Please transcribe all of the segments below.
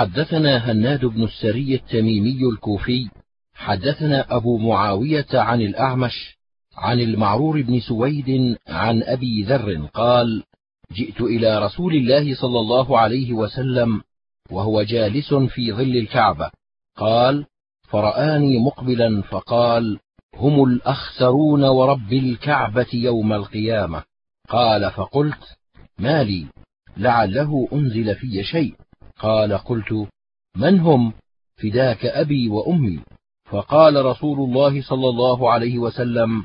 حدثنا هناد بن السري التميمي الكوفي حدثنا أبو معاوية عن الأعمش عن المعرور بن سويد عن أبي ذر قال جئت إلى رسول الله صلى الله عليه وسلم وهو جالس في ظل الكعبة قال فرآني مقبلا فقال هم الأخسرون ورب الكعبة يوم القيامة. قال فقلت ما لي لعله أنزل في شيء. قال قلت من هم فداك أبي وأمي؟ فقال رسول الله صلى الله عليه وسلم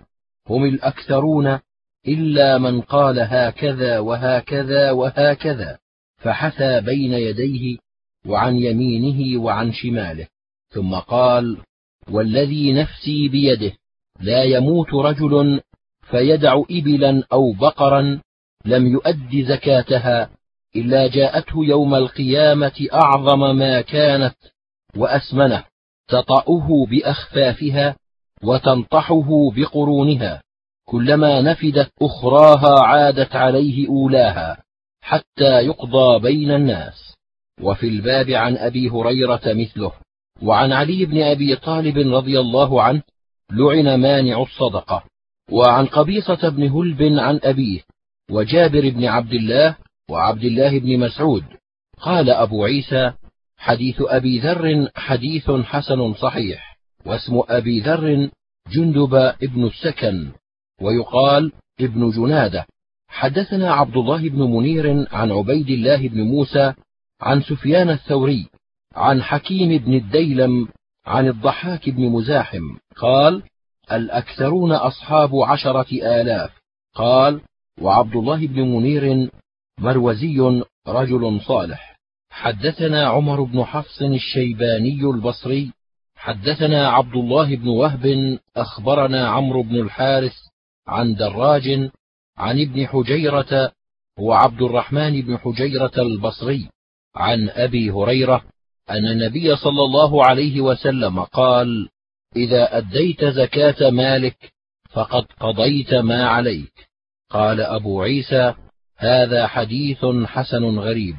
هم الأكثرون إلا من قال هكذا وهكذا وهكذا فحثى بين يديه وعن يمينه وعن شماله ثم قال والذي نفسي بيده لا يموت رجل فيدع إبلا أو بقرا لم يؤد زكاتها إلا جاءته يوم القيامة أعظم ما كانت وأسمنه تطأه بأخفافها وتنطحه بقرونها كلما نفدت أخراها عادت عليه أولاها حتى يقضى بين الناس. وفي الباب عن أبي هريرة مثله وعن علي بن أبي طالب رضي الله عنه لعن مانع الصدقة وعن قبيصة بن هلب عن أبيه وجابر بن عبد الله وعبد الله بن مسعود. قال أبو عيسى حديث أبي ذر حديث حسن صحيح واسم أبي ذر جندب ابن السكن ويقال ابن جنادة. حدثنا عبد الله بن منير عن عبيد الله بن موسى عن سفيان الثوري عن حكيم بن الديلم عن الضحاك بن مزاحم. قال الأكثرون أصحاب عشرة آلاف قال وعبد الله بن منير مروزي رجل صالح. حدثنا عمر بن حفص الشيباني البصري. حدثنا عبد الله بن وهب. أخبرنا عمرو بن الحارث عن دراج عن ابن حجيرة هو عبد الرحمن بن حجيرة البصري عن أبي هريرة أن النبي صلى الله عليه وسلم قال إذا أديت زكاة مالك فقد قضيت ما عليك. قال أبو عيسى هذا حديث حسن غريب.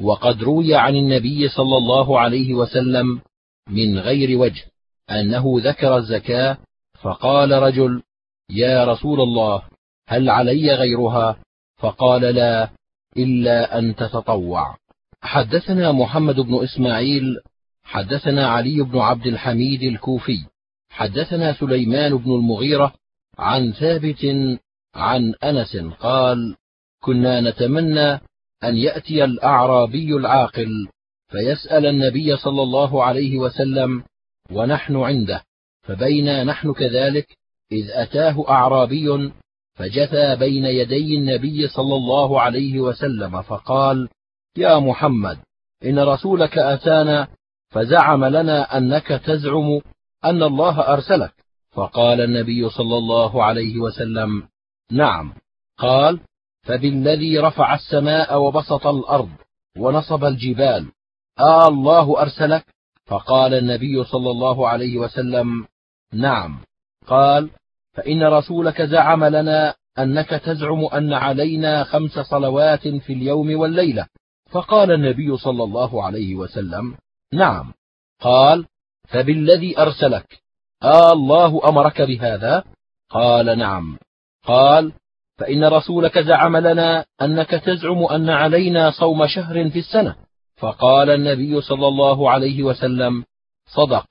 وقد روي عن النبي صلى الله عليه وسلم من غير وجه أنه ذكر الزكاة فقال رجل يا رسول الله هل علي غيرها؟ فقال لا إلا أن تتطوع. حدثنا محمد بن إسماعيل حدثنا علي بن عبد الحميد الكوفي حدثنا سليمان بن المغيرة عن ثابت عن أنس قال كنا نتمنى أن يأتي الأعرابي العاقل فيسأل النبي صلى الله عليه وسلم ونحن عنده فبينا نحن كذلك إذ أتاه أعرابي فجثى بين يدي النبي صلى الله عليه وسلم فقال يا محمد إن رسولك أتانا فزعم لنا أنك تزعم أن الله أرسلك. فقال النبي صلى الله عليه وسلم نعم. قال فبالذي رفع السماء وبسط الأرض ونصب الجبال آه الله أرسلك؟ فقال النبي صلى الله عليه وسلم نعم. قال فإن رسولك زعم لنا أنك تزعم أن علينا خمس صلوات في اليوم والليلة. فقال النبي صلى الله عليه وسلم نعم. قال فبالذي أرسلك؟ آه الله أمرك بهذا؟ قال نعم. قال فإن رسولك زعم لنا أنك تزعم أن علينا صوم شهر في السنة. فقال النبي صلى الله عليه وسلم صدق.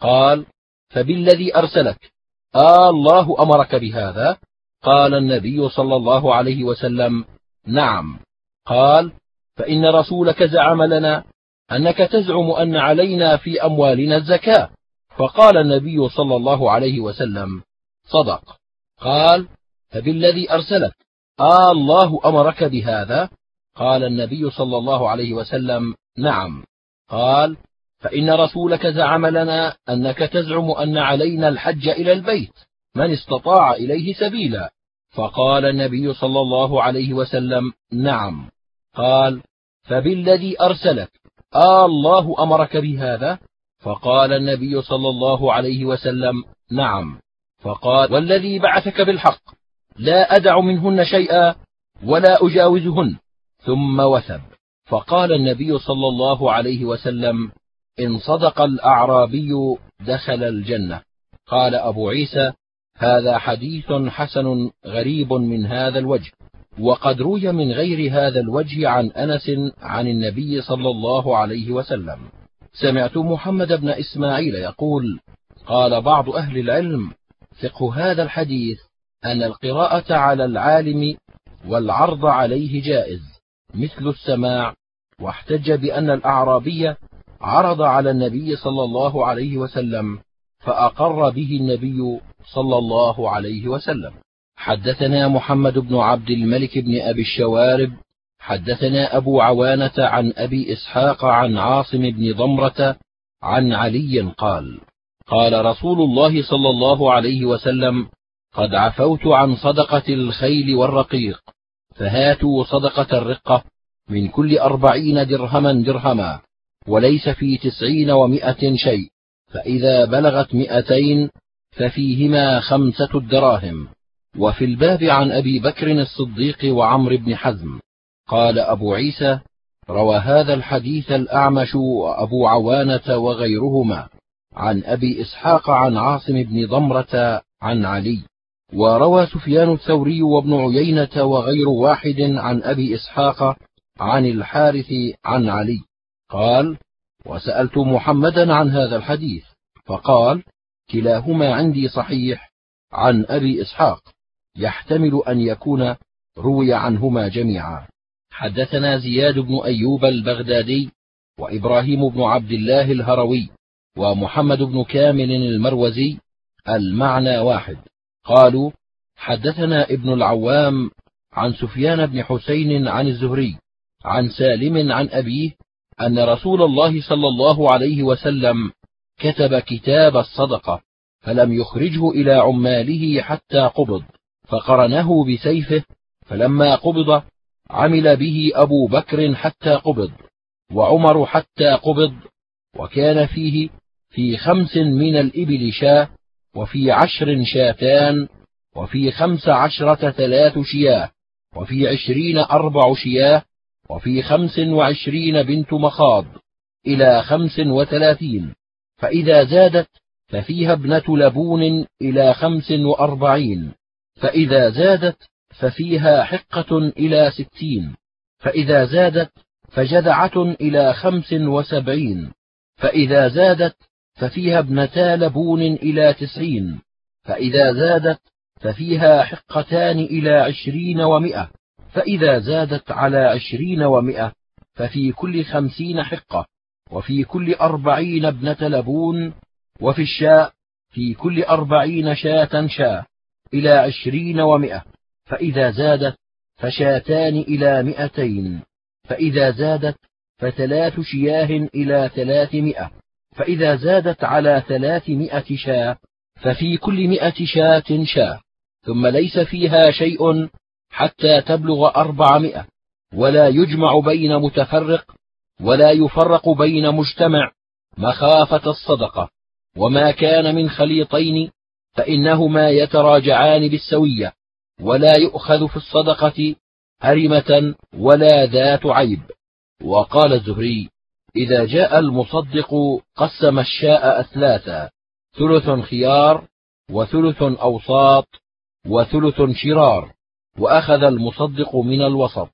قال فبالذي أرسلك؟ آه الله أمرك بهذا. قال النبي صلى الله عليه وسلم نعم. قال فإن رسولك زعم لنا أنك تزعم أن علينا في أموالنا الزكاة. فقال النبي صلى الله عليه وسلم صدق. قال فبالذي أرسلك. آه الله أمرك بهذا؟ قال النبي صلى الله عليه وسلم نعم. قال فإن رسولك زعم لنا أنك تزعم أن علينا الحج إلى البيت. من استطاع إليه سبيلا. فقال النبي صلى الله عليه وسلم نعم. قال فبالذي أرسلك. آه الله أمرك بهذا؟ فقال النبي صلى الله عليه وسلم نعم. فقال والذي بعثك بالحق. لا أدع منهن شيئا ولا أجاوزهن. ثم وثب. فقال النبي صلى الله عليه وسلم إن صدق الأعرابي دخل الجنة. قال أبو عيسى هذا حديث حسن غريب من هذا الوجه وقد روي من غير هذا الوجه عن أنس عن النبي صلى الله عليه وسلم. سمعت محمد بن إسماعيل يقول قال بعض أهل العلم فقه هذا الحديث أن القراءة على العالم والعرض عليه جائز مثل السماع واحتج بأن الأعرابي عرض على النبي صلى الله عليه وسلم فأقر به النبي صلى الله عليه وسلم. حدثنا محمد بن عبد الملك بن أبي الشوارب حدثنا أبو عوانة عن أبي إسحاق عن عاصم بن ضمرة عن علي قال قال رسول الله صلى الله عليه وسلم قد عفوت عن صدقة الخيل والرقيق فهاتوا صدقة الرقة من كل أربعين درهما درهما وليس في تسعين ومائة شيء فإذا بلغت مئتين ففيهما خمسة الدراهم. وفي الباب عن أبي بكر الصديق وعمر بن حزم قال أبو عيسى روى هذا الحديث الأعمش وأبو عوانة وغيرهما عن أبي إسحاق عن عاصم بن ضمرة عن علي. وروى سفيان الثوري وابن عيينة وغير واحد عن أبي إسحاق عن الحارث عن علي. قال وسألت محمدا عن هذا الحديث فقال كلاهما عندي صحيح عن أبي إسحاق يحتمل أن يكون روي عنهما جميعا. حدثنا زياد بن أيوب البغدادي وإبراهيم بن عبد الله الهروي ومحمد بن كامل المروزي المعنى واحد. قالوا حدثنا ابن العوام عن سفيان بن حسين عن الزهري عن سالم عن أبيه أن رسول الله صلى الله عليه وسلم كتب كتاب الصدقة فلم يخرجه إلى عماله حتى قبض فقرنه بسيفه فلما قبض عمل به أبو بكر حتى قبض وعمر حتى قبض وكان فيه في خمس من الإبل شاة وفي عشر شاتان وفي خمس عشرة ثلاث شياه وفي عشرين أربع شياه وفي خمس وعشرين بنت مخاض إلى خمس وثلاثين. فإذا زادت ففيها ابنة لبون إلى خمس وأربعين. فإذا زادت ففيها حقة إلى ستين. فإذا زادت فجذعة إلى خمس وسبعين. فإذا زادت ففيها ابنتا لبون إلى تسعين فإذا زادت ففيها حقتان إلى عشرين ومائة فإذا زادت على عشرين ومائة ففي كل خمسين حقة وفي كل أربعين ابنة لبون وفي الشاء في كل أربعين شاة شاة إلى عشرين ومائة فإذا زادت فشاتان إلى مئتين فإذا زادت فثلاث شياه إلى ثلاثمائة فإذا زادت على ثلاثمائة شاة ففي كل مئة شاة شاة ثم ليس فيها شيء حتى تبلغ أربعمائة ولا يجمع بين متفرق ولا يفرق بين مجتمع مخافة الصدقة. وما كان من خليطين فإنهما يتراجعان بالسوية ولا يؤخذ في الصدقة هرمة ولا ذات عيب. وقال الزهري إذا جاء المصدق قسم الشاء أثلاثا ثلث خيار وثلث أوساط وثلث شرار وأخذ المصدق من الوسط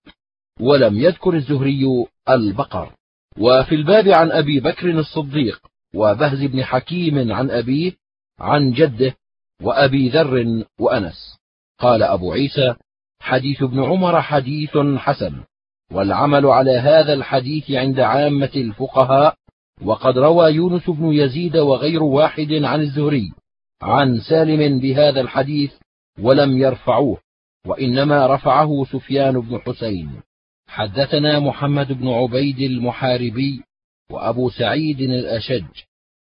ولم يذكر الزهري البقر. وفي الباب عن أبي بكر الصديق وبهز بن حكيم عن أبيه عن جده وأبي ذر وأنس. قال أبو عيسى حديث ابن عمر حديث حسن. والعمل على هذا الحديث عند عامة الفقهاء وقد روى يونس بن يزيد وغير واحد عن الزهري عن سالم بهذا الحديث ولم يرفعوه وإنما رفعه سفيان بن حسين. حدثنا محمد بن عبيد المحاربي وأبو سعيد الأشج.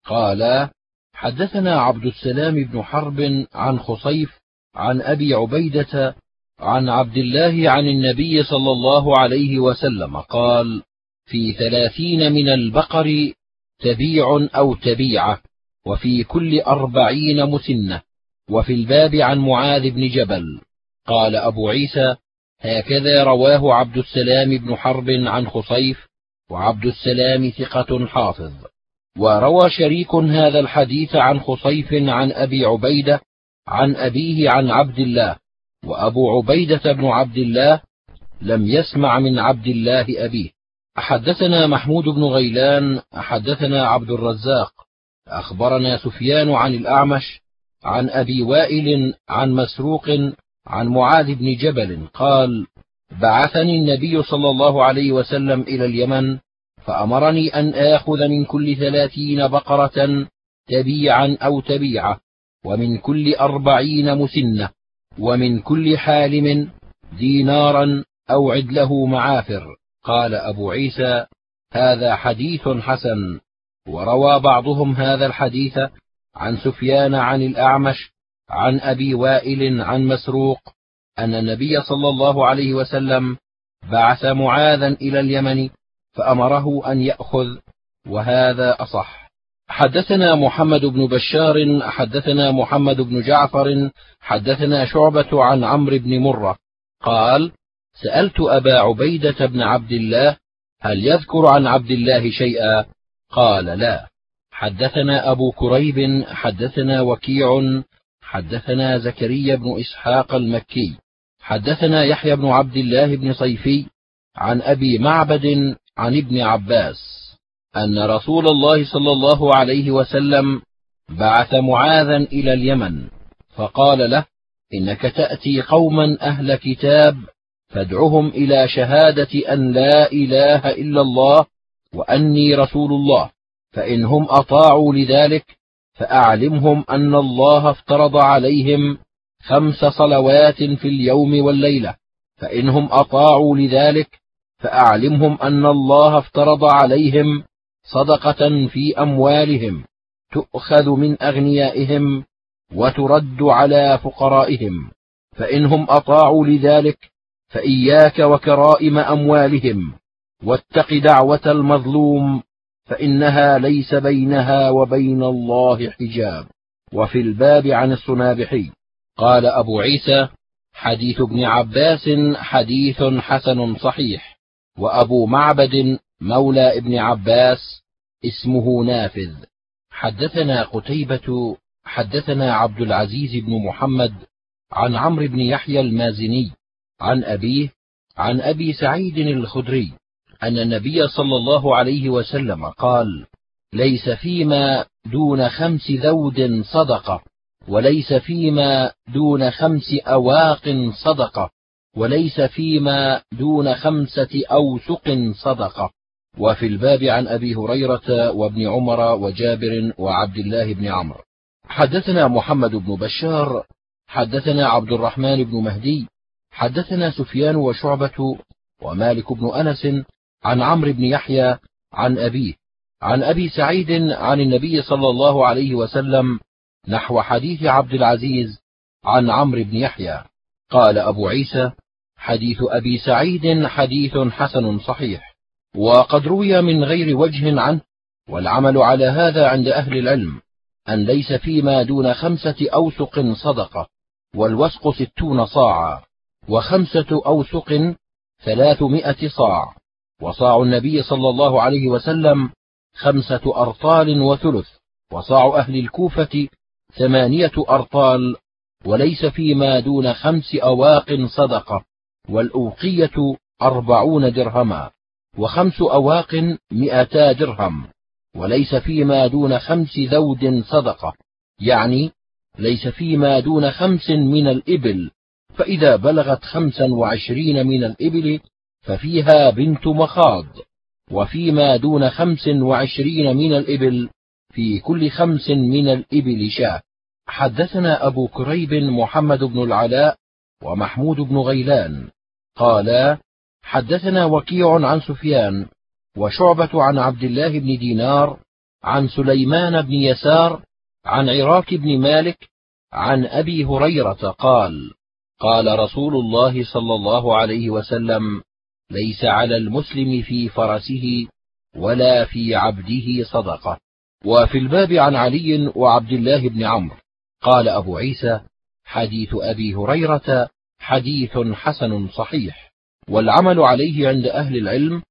قالا حدثنا عبد السلام بن حرب عن خصيف عن أبي عبيدة عن عبد الله عن النبي صلى الله عليه وسلم قال في ثلاثين من البقر تبيع أو تبيعة وفي كل أربعين مسنة وفي الباب عن معاذ بن جبل. قال أبو عيسى هكذا رواه عبد السلام بن حرب عن خصيف وعبد السلام ثقة حافظ. وروى شريك هذا الحديث عن خصيف عن أبي عبيدة عن أبيه عن عبد الله وأبو عبيدة بن عبد الله لم يسمع من عبد الله أبيه. حدثنا محمود بن غيلان حدثنا عبد الرزاق أخبرنا سفيان عن الأعمش عن أبي وائل عن مسروق عن معاذ بن جبل قال بعثني النبي صلى الله عليه وسلم إلى اليمن فأمرني أن آخذ من كل ثلاثين بقرة تبيعا أو تبيعة ومن كل أربعين مسنة. ومن كل حالم دينارا أو عدله معافر. قال أبو عيسى هذا حديث حسن. وروى بعضهم هذا الحديث عن سفيان عن الأعمش عن أبي وائل عن مسروق أن النبي صلى الله عليه وسلم بعث معاذا إلى اليمن فأمره أن يأخذ وهذا أصح. حدثنا محمد بن بشار حدثنا محمد بن جعفر حدثنا شعبة عن عمرو بن مرة. قال سألت أبا عبيدة بن عبد الله هل يذكر عن عبد الله شيئا؟ قال لا. حدثنا أبو كريب حدثنا وكيع حدثنا زكريا بن إسحاق المكي. حدثنا يحيى بن عبد الله بن صيفي عن أبي معبد عن ابن عباس. أن رسول الله صلى الله عليه وسلم بعث معاذا إلى اليمن فقال له إنك تأتي قوما أهل كتاب فادعهم إلى شهادة أن لا إله إلا الله وأني رسول الله فإنهم أطاعوا لذلك فأعلمهم أن الله افترض عليهم خمس صلوات في اليوم والليلة فإنهم أطاعوا لذلك فأعلمهم أن الله افترض عليهم صدقة في أموالهم تؤخذ من أغنيائهم وترد على فقرائهم فإنهم أطاعوا لذلك فإياك وكرائم أموالهم واتق دعوة المظلوم فإنها ليس بينها وبين الله حجاب. وفي الباب عن الصنابحي قال أبو عيسى حديث ابن عباس حديث حسن صحيح وأبو معبد مولى ابن عباس اسمه نافذ. حدثنا قتيبة حدثنا عبد العزيز بن محمد عن عمرو بن يحيى المازني عن أبيه عن أبي سعيد الخدري أن النبي صلى الله عليه وسلم قال ليس فيما دون خمس ذود صدقة وليس فيما دون خمس أواق صدقة وليس فيما دون خمسة أوسق صدقة. وفي الباب عن أبي هريرة وابن عمر وجابر وعبد الله بن عمرو. حدثنا محمد بن بشار حدثنا عبد الرحمن بن مهدي حدثنا سفيان وشعبة ومالك بن أنس عن عمرو بن يحيى عن أبيه عن أبي سعيد عن النبي صلى الله عليه وسلم نحو حديث عبد العزيز عن عمرو بن يحيى. قال أبو عيسى حديث أبي سعيد حديث حسن صحيح. وقد روي من غير وجه عنه والعمل على هذا عند أهل العلم أن ليس فيما دون خمسة أوسق صدقة والوسق ستون صاعا وخمسة أوسق ثلاثمائة صاع وصاع النبي صلى الله عليه وسلم خمسة أرطال وثلث وصاع أهل الكوفة ثمانية أرطال وليس فيما دون خمس أواق صدقة والأوقية أربعون درهما. وخمس أواق مئتا درهم وليس فيما دون خمس ذود صدقة يعني ليس فيما دون خمس من الإبل فإذا بلغت خمسا وعشرين من الإبل ففيها بنت مخاض وفيما دون خمس وعشرين من الإبل في كل خمس من الإبل شاة. حدثنا أبو كريب محمد بن العلاء ومحمود بن غيلان قالا حدثنا وكيع عن سفيان وشعبة عن عبد الله بن دينار عن سليمان بن يسار عن عراك بن مالك عن أبي هريرة قال قال رسول الله صلى الله عليه وسلم ليس على المسلم في فرسه ولا في عبده صدقة. وفي الباب عن علي وعبد الله بن عمرو. قال أبو عيسى حديث أبي هريرة حديث حسن صحيح. والعمل عليه عند أهل العلم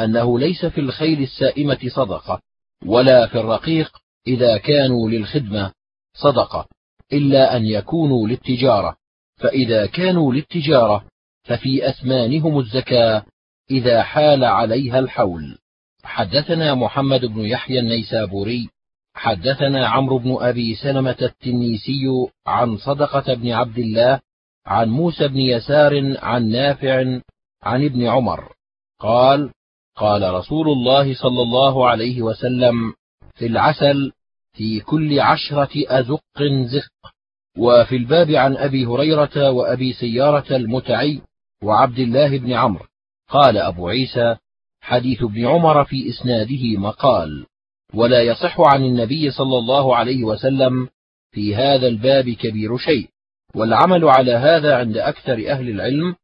أنه ليس في الخيل السائمة صدقة ولا في الرقيق إذا كانوا للخدمة صدقة إلا أن يكونوا للتجارة. فإذا كانوا للتجارة ففي أثمانهم الزكاة إذا حال عليها الحول. حدثنا محمد بن يحيى النيسابوري حدثنا عمرو بن أبي سلمة التنيسي عن صدقة بن عبد الله عن موسى بن يسار عن نافع عن ابن عمر. قال قال رسول الله صلى الله عليه وسلم في العسل في كل عشرة أزق زق وفي الباب عن أبي هريرة وأبي سيارة المتعي وعبد الله بن عمرو. قال أبو عيسى حديث ابن عمر في إسناده مقال ولا يصح عن النبي صلى الله عليه وسلم في هذا الباب كبير شيء والعمل على هذا عند أكثر أهل العلم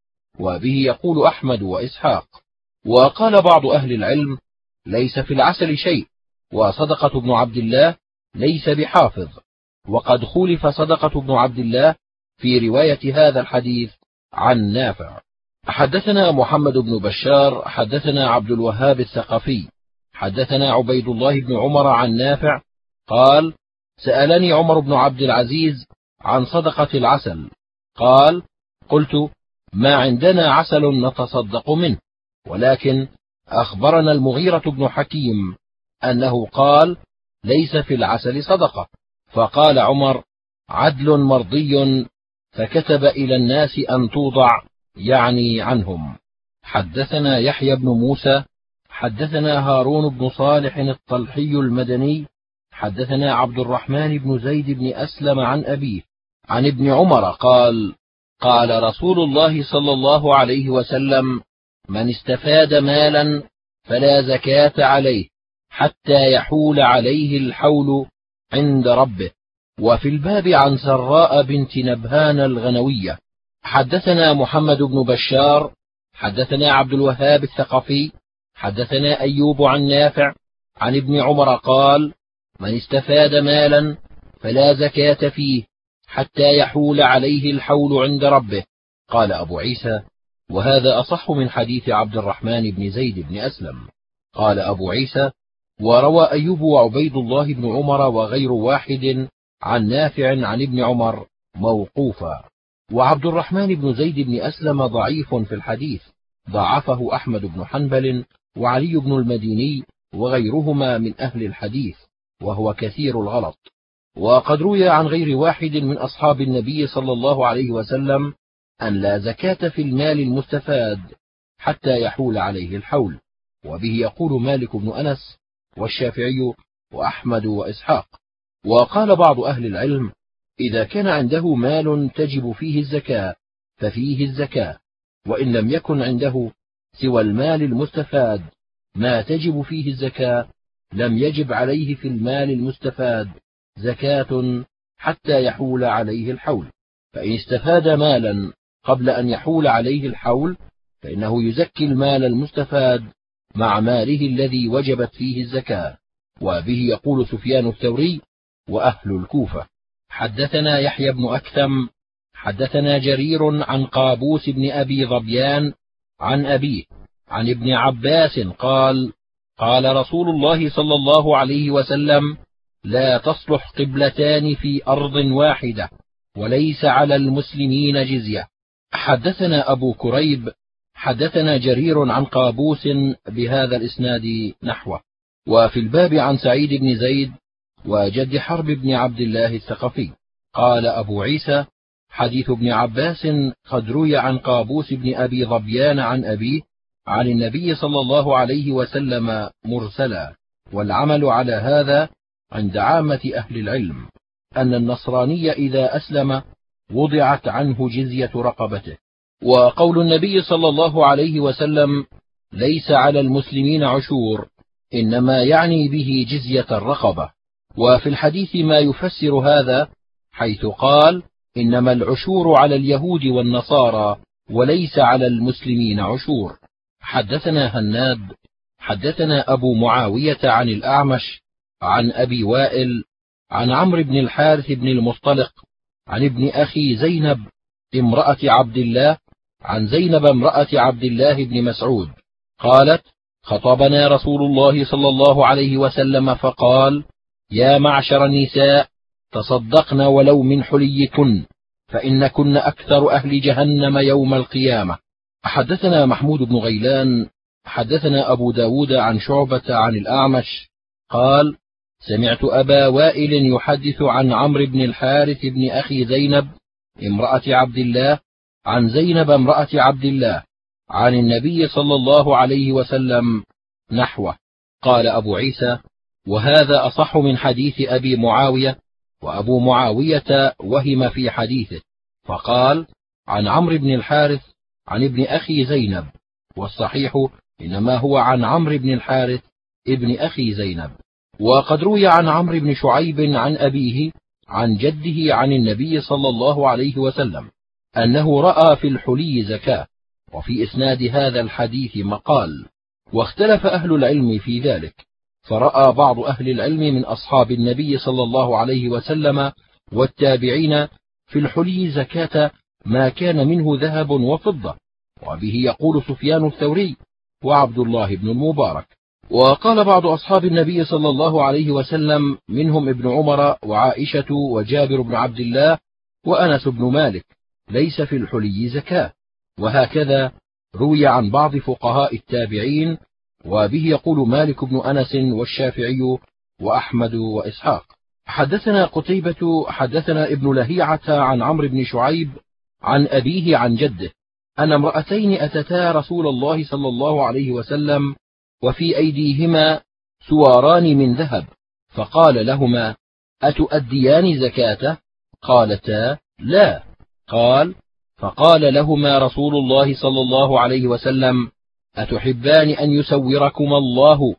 وبه يقول أحمد وإسحاق وقال بعض أهل العلم ليس في العسل شيء وصدقة ابن عبد الله ليس بحافظ. وقد خولف صدقة ابن عبد الله في رواية هذا الحديث عن نافع. حدثنا محمد بن بشار حدثنا عبد الوهاب الثقفي حدثنا عبيد الله بن عمر عن نافع قال سألني عمر بن عبد العزيز عن صدقة العسل. قال قلت ما عندنا عسل نتصدق منه. ولكن أخبرنا المغيرة بن حكيم أنه قال ليس في العسل صدقة. فقال عمر عدل مرضي فكتب إلى الناس أن توضع يعني عنهم. حدثنا يحيى بن موسى حدثنا هارون بن صالح الطلحي المدني حدثنا عبد الرحمن بن زيد بن أسلم عن أبيه عن ابن عمر قال قال رسول الله صلى الله عليه وسلم من استفاد مالا فلا زكاة عليه حتى يحول عليه الحول عند ربه. وفي الباب عن سراء بنت نبهان الغنوية. حدثنا محمد بن بشار حدثنا عبد الوهاب الثقفي حدثنا أيوب عن نافع عن ابن عمر قال من استفاد مالا فلا زكاة فيه حتى يحول عليه الحول عند ربه. قال أبو عيسى وهذا أصح من حديث عبد الرحمن بن زيد بن أسلم. قال أبو عيسى وروى أيوب وعبيد الله بن عمر وغير واحد عن نافع عن ابن عمر موقوفا. وعبد الرحمن بن زيد بن أسلم ضعيف في الحديث. ضعفه أحمد بن حنبل وعلي بن المديني وغيرهما من أهل الحديث وهو كثير الغلط. وقد روي عن غير واحد من أصحاب النبي صلى الله عليه وسلم أن لا زكاة في المال المستفاد حتى يحول عليه الحول وبه يقول مالك بن أنس والشافعي وأحمد وإسحاق. وقال بعض أهل العلم إذا كان عنده مال تجب فيه الزكاة ففيه الزكاة وإن لم يكن عنده سوى المال المستفاد ما تجب فيه الزكاة لم يجب عليه في المال المستفاد. زكاة حتى يحول عليه الحول. فإن استفاد مالا قبل أن يحول عليه الحول فإنه يزكي المال المستفاد مع ماله الذي وجبت فيه الزكاة. وبه يقول سفيان الثوري وأهل الكوفة حدثنا يحيى بن أكثم حدثنا جرير عن قابوس بن أبي ظبيان عن أبيه عن ابن عباس قال قال رسول الله صلى الله عليه وسلم لا تصلح قبلتان في أرض واحدة وليس على المسلمين جزية. حدثنا أبو كريب حدثنا جرير عن قابوس بهذا الإسناد نحوه. وفي الباب عن سعيد بن زيد وجد حرب بن عبد الله الثقفي. قال أبو عيسى حديث ابن عباس قد روي عن قابوس بن أبي ظبيان عن أبيه عن النبي صلى الله عليه وسلم مرسلا والعمل على هذا عند عامة أهل العلم أن النصراني إذا أسلم وضعت عنه جزية رقبته. وقول النبي صلى الله عليه وسلم ليس على المسلمين عشور إنما يعني به جزية الرقبة. وفي الحديث ما يفسر هذا حيث قال إنما العشور على اليهود والنصارى وليس على المسلمين عشور. حدثنا هناد حدثنا أبو معاوية عن الأعمش عن أبي وائل عن عمرو بن الحارث بن المصطلق عن ابن أخي زينب امرأة عبد الله عن زينب امرأة عبد الله بن مسعود. قالت خطبنا رسول الله صلى الله عليه وسلم فقال يا معشر النساء تصدقن ولو من حليكن فإنكن أكثر أهل جهنم يوم القيامة. حدثنا محمود بن غيلان حدثنا أبو داود عن شعبة عن الأعمش قال سمعت أبا وائل يحدث عن عمرو بن الحارث بن أخي زينب امرأة عبد الله عن زينب امرأة عبد الله عن النبي صلى الله عليه وسلم نحوه. قال أبو عيسى وهذا أصح من حديث أبي معاوية وأبو معاوية وهم في حديثه. فقال عن عمرو بن الحارث عن ابن أخي زينب. والصحيح إنما هو عن عمرو بن الحارث ابن أخي زينب. وقد روي عن عمرو بن شعيب عن أبيه عن جده عن النبي صلى الله عليه وسلم أنه رأى في الحلي زكاة وفي إسناد هذا الحديث مقال واختلف أهل العلم في ذلك فرأى بعض أهل العلم من أصحاب النبي صلى الله عليه وسلم والتابعين في الحلي زكاة ما كان منه ذهب وفضة وبه يقول سفيان الثوري وعبد الله بن المبارك. وقال بعض أصحاب النبي صلى الله عليه وسلم منهم ابن عمر وعائشة وجابر بن عبد الله وأنس بن مالك ليس في الحلي زكاة. وهكذا روي عن بعض فقهاء التابعين وبه يقول مالك بن أنس والشافعي وأحمد وإسحاق. حدثنا قتيبة حدثنا ابن لهيعة عن عمرو بن شعيب عن أبيه عن جده أن امرأتين أتتا رسول الله صلى الله عليه وسلم وفي أيديهما سواران من ذهب. فقال لهما أتؤديان زكاته؟ قالتا لا. قال فقال لهما رسول الله صلى الله عليه وسلم أتحبان أن يسوركما الله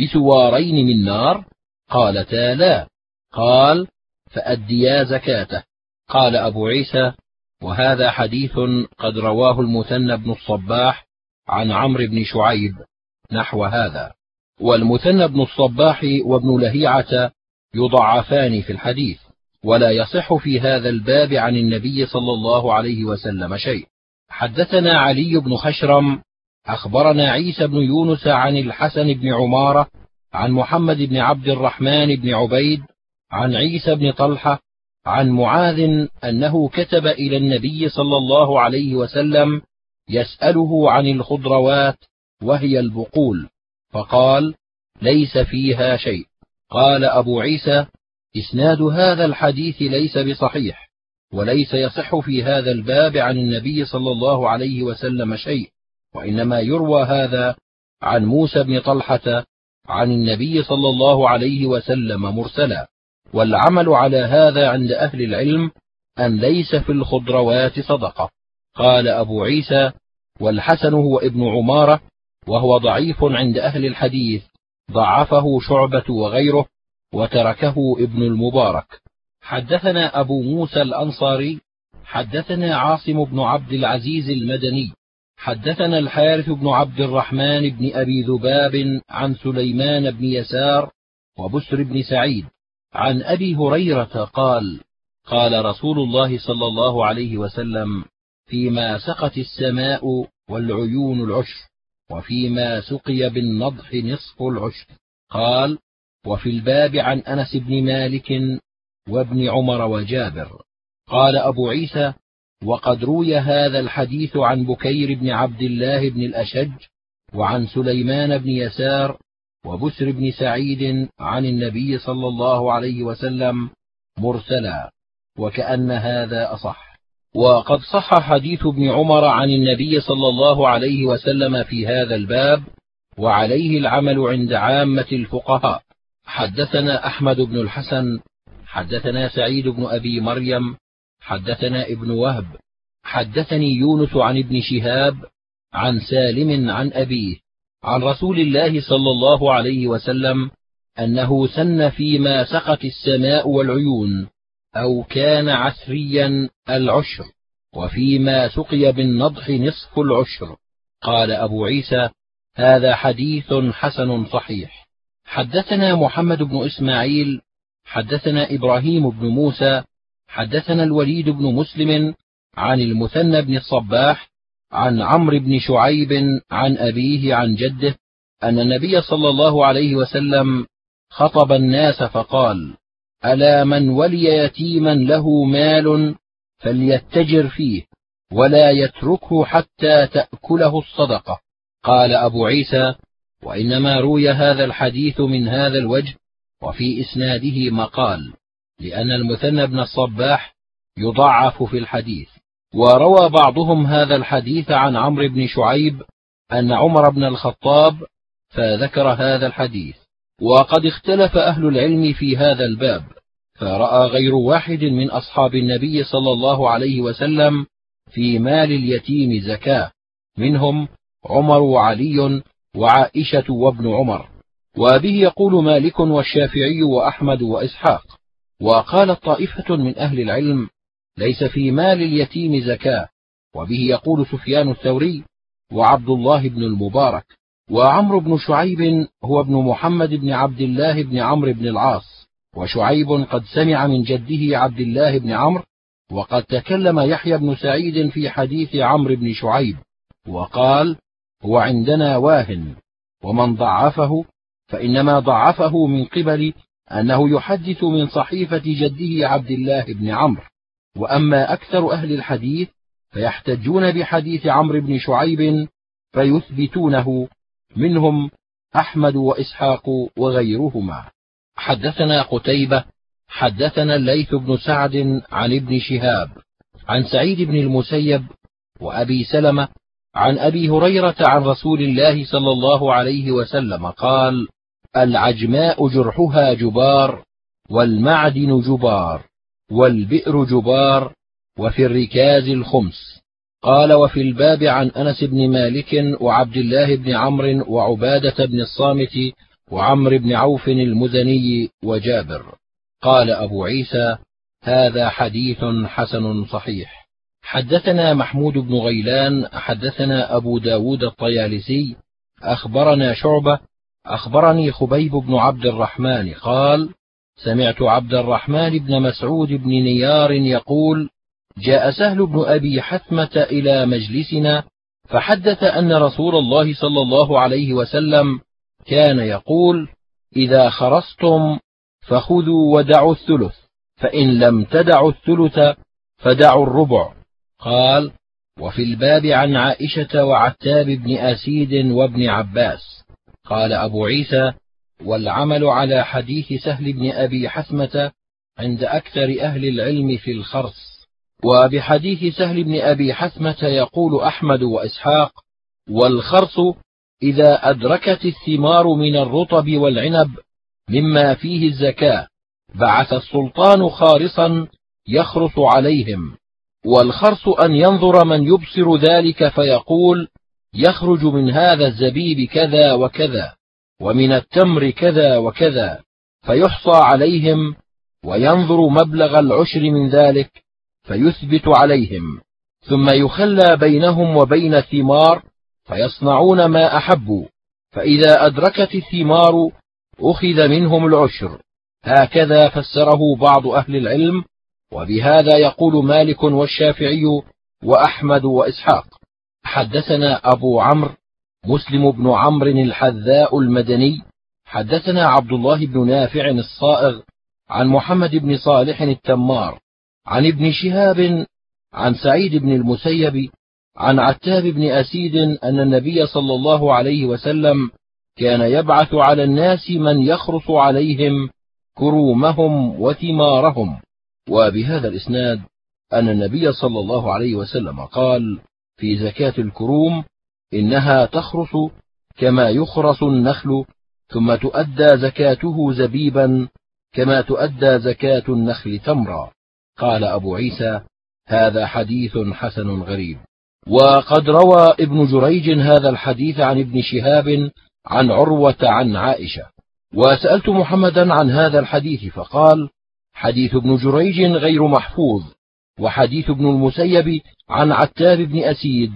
بسوارين من نار؟ قالتا لا. قال فأديا زكاته. قال أبو عيسى وهذا حديث قد رواه المثنى بن الصباح عن عمرو بن شعيب. نحو هذا. والمثنى بن الصباح وابن لهيعة يضعفان في الحديث ولا يصح في هذا الباب عن النبي صلى الله عليه وسلم شيء. حدثنا علي بن خشرم أخبرنا عيسى بن يونس عن الحسن بن عمارة عن محمد بن عبد الرحمن بن عبيد عن عيسى بن طلحة عن معاذ أنه كتب إلى النبي صلى الله عليه وسلم يسأله عن الخضروات وهي البقول. فقال ليس فيها شيء. قال أبو عيسى إسناد هذا الحديث ليس بصحيح وليس يصح في هذا الباب عن النبي صلى الله عليه وسلم شيء وإنما يروى هذا عن موسى بن طلحة عن النبي صلى الله عليه وسلم مرسلا. والعمل على هذا عند أهل العلم أن ليس في الخضروات صدقة. قال أبو عيسى والحسن هو ابن عمارة وهو ضعيف عند أهل الحديث ضعفه شعبة وغيره وتركه ابن المبارك. حدثنا أبو موسى الأنصاري حدثنا عاصم بن عبد العزيز المدني حدثنا الحارث بن عبد الرحمن بن أبي ذباب عن سليمان بن يسار وبسر بن سعيد. عن أبي هريرة قال قال رسول الله صلى الله عليه وسلم فيما سقت السماء والعيون العشر. وفيما سقي بالنضح نصف العشر قال وفي الباب عن أنس بن مالك وابن عمر وجابر. قال أبو عيسى وقد روي هذا الحديث عن بكير بن عبد الله بن الأشج وعن سليمان بن يسار وبسر بن سعيد عن النبي صلى الله عليه وسلم مرسلا وكأن هذا أصح. وقد صح حديث ابن عمر عن النبي صلى الله عليه وسلم في هذا الباب وعليه العمل عند عامة الفقهاء. حدثنا أحمد بن الحسن حدثنا سعيد بن أبي مريم حدثنا ابن وهب. حدثني يونس عن ابن شهاب عن سالم عن أبيه عن رسول الله صلى الله عليه وسلم أنه سن فيما سقت السماء والعيون. أو كان عسريا العشر وفيما سقي بالنضح نصف العشر. قال أبو عيسى هذا حديث حسن صحيح. حدثنا محمد بن إسماعيل حدثنا إبراهيم بن موسى حدثنا الوليد بن مسلم عن المثنى بن الصباح عن عمرو بن شعيب عن أبيه عن جده أن النبي صلى الله عليه وسلم خطب الناس فقال ألا من ولي يتيما له مال فليتجر فيه ولا يتركه حتى تأكله الصدقة. قال أبو عيسى وإنما روي هذا الحديث من هذا الوجه وفي إسناده مقال لأن المثنى بن الصباح يضعف في الحديث. وروى بعضهم هذا الحديث عن عمرو بن شعيب أن عمر بن الخطاب فذكر هذا الحديث. وقد اختلف أهل العلم في هذا الباب فرأى غير واحد من أصحاب النبي صلى الله عليه وسلم في مال اليتيم زكاة منهم عمر وعلي وعائشة وابن عمر وبه يقول مالك والشافعي وأحمد وإسحاق وقالت طائفة من أهل العلم ليس في مال اليتيم زكاة. وبه يقول سفيان الثوري وعبد الله بن المبارك وعمرو بن شعيب هو ابن محمد بن عبد الله بن عمرو بن العاص وشعيب قد سمع من جده عبد الله بن عمرو وقد تكلم يحيى بن سعيد في حديث عمرو بن شعيب وقال هو عندنا واهن ومن ضعفه فإنما ضعفه من قبل أنه يحدث من صحيفة جده عبد الله بن عمرو وأما أكثر أهل الحديث فيحتجون بحديث عمرو بن شعيب فيثبتونه منهم أحمد وإسحاق وغيرهما. حدثنا قتيبة حدثنا الليث بن سعد عن ابن شهاب عن سعيد بن المسيب وأبي سلمة عن أبي هريرة عن رسول الله صلى الله عليه وسلم قال العجماء جرحها جبار والمعدن جبار والبئر جبار وفي الركاز الخمس. قال وفي الباب عن أنس بن مالك وعبد الله بن عمرو وعبادة بن الصامت وعمرو بن عوف المزني وجابر. قال أبو عيسى هذا حديث حسن صحيح. حدثنا محمود بن غيلان حدثنا أبو داود الطيالسي أخبرنا شعبة أخبرني خبيب بن عبد الرحمن قال سمعت عبد الرحمن بن مسعود بن نيار يقول جاء سهل بن أبي حثمة إلى مجلسنا فحدث أن رسول الله صلى الله عليه وسلم كان يقول إذا خرصتم فخذوا ودعوا الثلث فإن لم تدعوا الثلث فدعوا الربع. قال وفي الباب عن عائشة وعتاب بن أسيد وابن عباس. قال أبو عيسى والعمل على حديث سهل بن أبي حثمة عند أكثر أهل العلم في الخرص. وبحديث سهل بن أبي حثمة يقول أحمد وإسحاق والخرص إذا أدركت الثمار من الرطب والعنب مما فيه الزكاة بعث السلطان خارصا يخرص عليهم والخرص أن ينظر من يبصر ذلك فيقول يخرج من هذا الزبيب كذا وكذا ومن التمر كذا وكذا فيحصى عليهم وينظر مبلغ العشر من ذلك فيثبت عليهم. ثم يخلى بينهم وبين الثمار فيصنعون ما أحبوا. فإذا أدركت الثمار أخذ منهم العشر. هكذا فسره بعض أهل العلم وبهذا يقول مالك والشافعي وأحمد وإسحاق. حدثنا أبو عمرو مسلم بن عمرو الحذاء المدني. حدثنا عبد الله بن نافع الصائغ عن محمد بن صالح التمار. عن ابن شهاب عن سعيد بن المسيب عن عتاب بن أسيد أن النبي صلى الله عليه وسلم كان يبعث على الناس من يخرص عليهم كرومهم وثمارهم. وبهذا الإسناد أن النبي صلى الله عليه وسلم قال في زكاة الكروم إنها تخرص كما يخرص النخل ثم تؤدى زكاته زبيبا كما تؤدى زكاة النخل تمرا. قال أبو عيسى هذا حديث حسن غريب. وقد روى ابن جريج هذا الحديث عن ابن شهاب عن عروة عن عائشة. وسألت محمدا عن هذا الحديث فقال حديث ابن جريج غير محفوظ وحديث ابن المسيب عن عتاب بن أسيد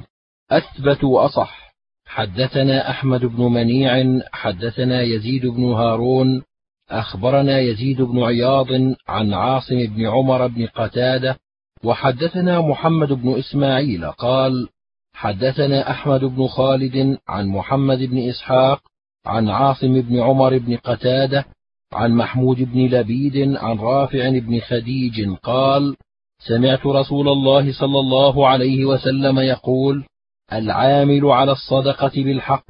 أثبت وأصح. حدثنا أحمد بن منيع حدثنا يزيد بن هارون أخبرنا يزيد بن عياض عن عاصم بن عمر بن قتادة وحدثنا محمد بن إسماعيل قال حدثنا أحمد بن خالد عن محمد بن إسحاق عن عاصم بن عمر بن قتادة عن محمود بن لبيد عن رافع بن خديج قال سمعت رسول الله صلى الله عليه وسلم يقول العامل على الصدقة بالحق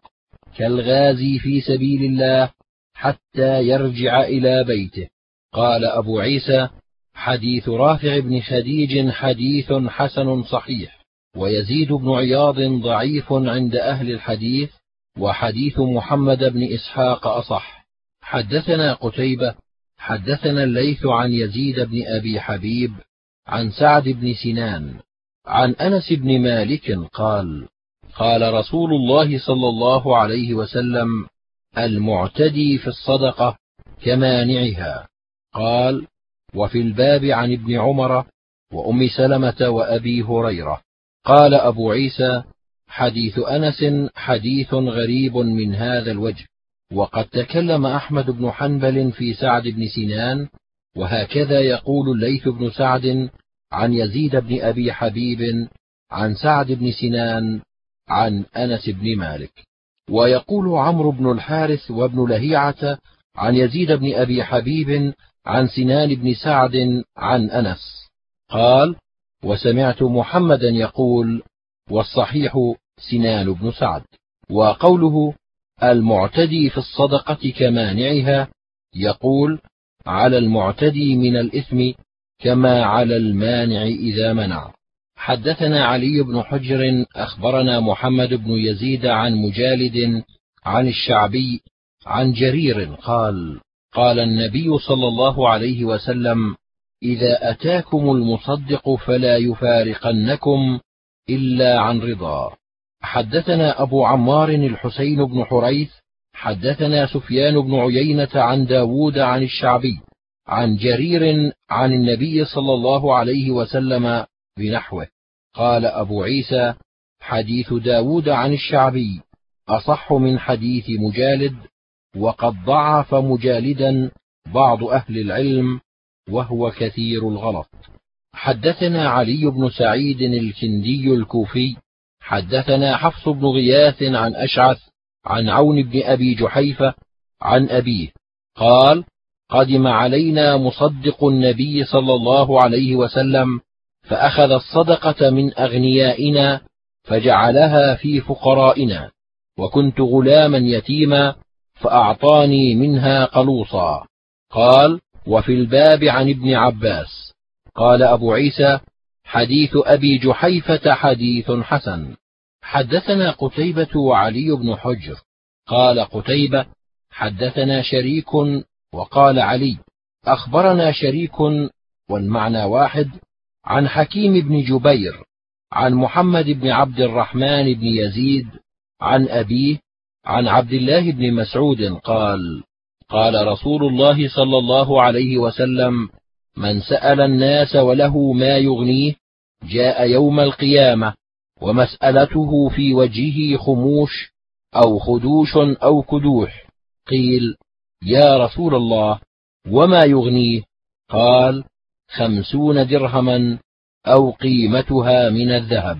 كالغازي في سبيل الله حتى يرجع إلى بيته. قال أبو عيسى حديث رافع بن خديج حديث حسن صحيح ويزيد بن عياض ضعيف عند أهل الحديث وحديث محمد بن إسحاق أصح. حدثنا قتيبة حدثنا الليث عن يزيد بن أبي حبيب عن سعد بن سنان عن أنس بن مالك قال قال رسول الله صلى الله عليه وسلم المعتدي في الصدقة كمانعها. قال وفي الباب عن ابن عمر وأم سلمة وأبي هريرة. قال أبو عيسى حديث أنس حديث غريب من هذا الوجه. وقد تكلم أحمد بن حنبل في سعد بن سنان وهكذا يقول الليث بن سعد عن يزيد بن أبي حبيب عن سعد بن سنان عن أنس بن مالك. ويقول عمرو بن الحارث وابن لهيعة عن يزيد بن أبي حبيب عن سنان بن سعد عن أنس. قال وسمعت محمدا يقول والصحيح سنان بن سعد. وقوله المعتدي في الصدقة كمانعها يقول على المعتدي من الإثم كما على المانع إذا منع. حدثنا علي بن حجر أخبرنا محمد بن يزيد عن مجالد عن الشعبي عن جرير قال قال النبي صلى الله عليه وسلم إذا أتاكم المصدق فلا يفارقنكم إلا عن رضا. حدثنا أبو عمار الحسين بن حريث حدثنا سفيان بن عيينة عن داود عن الشعبي عن جرير عن النبي صلى الله عليه وسلم بنحوه. قال أبو عيسى حديث داود عن الشعبي أصح من حديث مجالد وقد ضعف مجالدا بعض أهل العلم وهو كثير الغلط. حدثنا علي بن سعيد الكندي الكوفي حدثنا حفص بن غياث عن أشعث عن عون بن أبي جحيفة عن أبيه قال قدم علينا مصدق النبي صلى الله عليه وسلم فأخذ الصدقة من أغنيائنا فجعلها في فقرائنا وكنت غلاما يتيما فأعطاني منها قلوصا. قال وفي الباب عن ابن عباس. قال أبو عيسى حديث أبي جحيفة حديث حسن. حدثنا قتيبة وعلي بن حجر. قال قتيبة حدثنا شريك وقال علي أخبرنا شريك والمعنى واحد عن حكيم بن جبير عن محمد بن عبد الرحمن بن يزيد عن أبيه عن عبد الله بن مسعود قال قال رسول الله صلى الله عليه وسلم من سأل الناس وله ما يغنيه جاء يوم القيامة ومسألته في وجهه خموش أو خدوش أو كدوح قيل يا رسول الله وما يغنيه؟ قال خمسون درهما أو قيمتها من الذهب.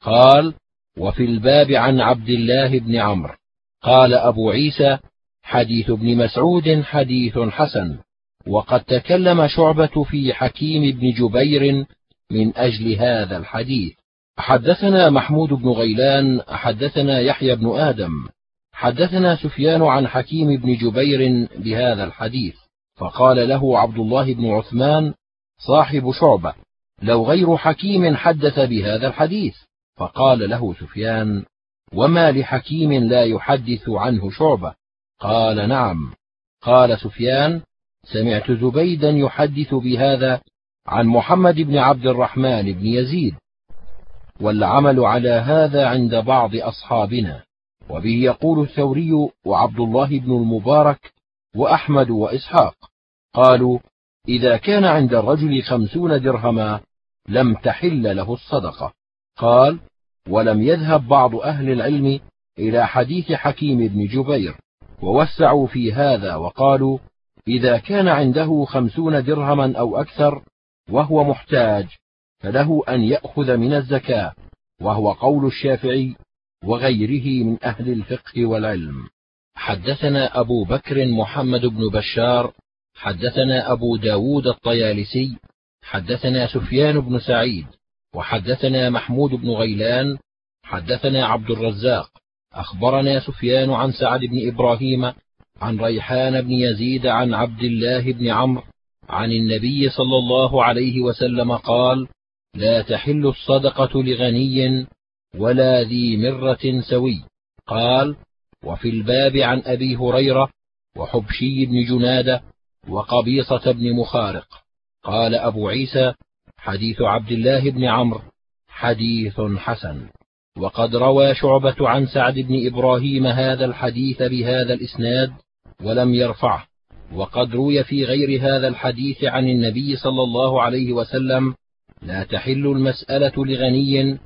قال وفي الباب عن عبد الله بن عمرو. قال أبو عيسى حديث ابن مسعود حديث حسن. وقد تكلم شعبة في حكيم بن جبير من أجل هذا الحديث. حدثنا محمود بن غيلان حدثنا يحيى بن آدم. حدثنا سفيان عن حكيم بن جبير بهذا الحديث. فقال له عبد الله بن عثمان صاحب شعبة لو غير حكيم حدث بهذا الحديث. فقال له سفيان وما لحكيم لا يحدث عنه شعبة؟ قال نعم. قال سفيان سمعت زبيدا يحدث بهذا عن محمد بن عبد الرحمن بن يزيد. والعمل على هذا عند بعض أصحابنا. وبه يقول الثوري وعبد الله بن المبارك وأحمد وإسحاق. قالوا إذا كان عند الرجل خمسون درهما لم تحل له الصدقة. قال ولم يذهب بعض أهل العلم إلى حديث حكيم بن جبير ووسعوا في هذا وقالوا إذا كان عنده خمسون درهما أو أكثر وهو محتاج فله أن يأخذ من الزكاة وهو قول الشافعي وغيره من أهل الفقه والعلم. حدثنا أبو بكر محمد بن بشار حدثنا أبو داود الطيالسي حدثنا سفيان بن سعيد وحدثنا محمود بن غيلان حدثنا عبد الرزاق أخبرنا سفيان عن سعد بن إبراهيم عن ريحان بن يزيد عن عبد الله بن عمرو عن النبي صلى الله عليه وسلم قال لا تحل الصدقة لغني ولا ذي مرة سوي قال وفي الباب عن أبي هريرة وحبشي بن جنادة وقبيصة بن مخارق. قال أبو عيسى حديث عبد الله بن عمرو حديث حسن. وقد روى شعبة عن سعد بن إبراهيم هذا الحديث بهذا الإسناد ولم يرفعه. وقد روي في غير هذا الحديث عن النبي صلى الله عليه وسلم لا تحل المسألة لغني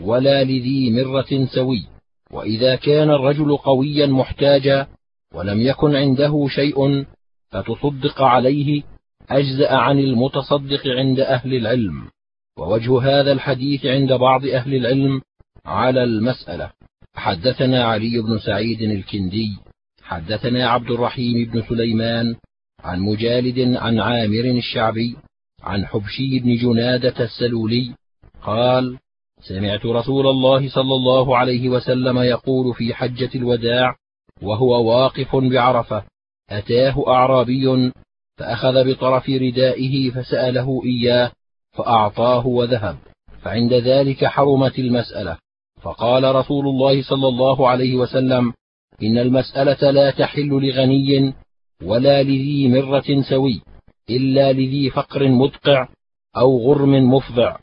ولا لذي مرة سوي. وإذا كان الرجل قويا محتاجا ولم يكن عنده شيء فتصدق عليه أجزأ عن المتصدق عند أهل العلم ووجه هذا الحديث عند بعض أهل العلم على المسألة. حدثنا علي بن سعيد الكندي حدثنا عبد الرحيم بن سليمان عن مجالد عن عامر الشعبي عن حبشي بن جنادة السلولي قال سمعت رسول الله صلى الله عليه وسلم يقول في حجة الوداع وهو واقف بعرفة أتاه أعرابي فأخذ بطرف ردائه فسأله إياه فأعطاه وذهب فعند ذلك حرمت المسألة فقال رسول الله صلى الله عليه وسلم إن المسألة لا تحل لغني ولا لذي مرة سوي إلا لذي فقر مدقع أو غرم مفضع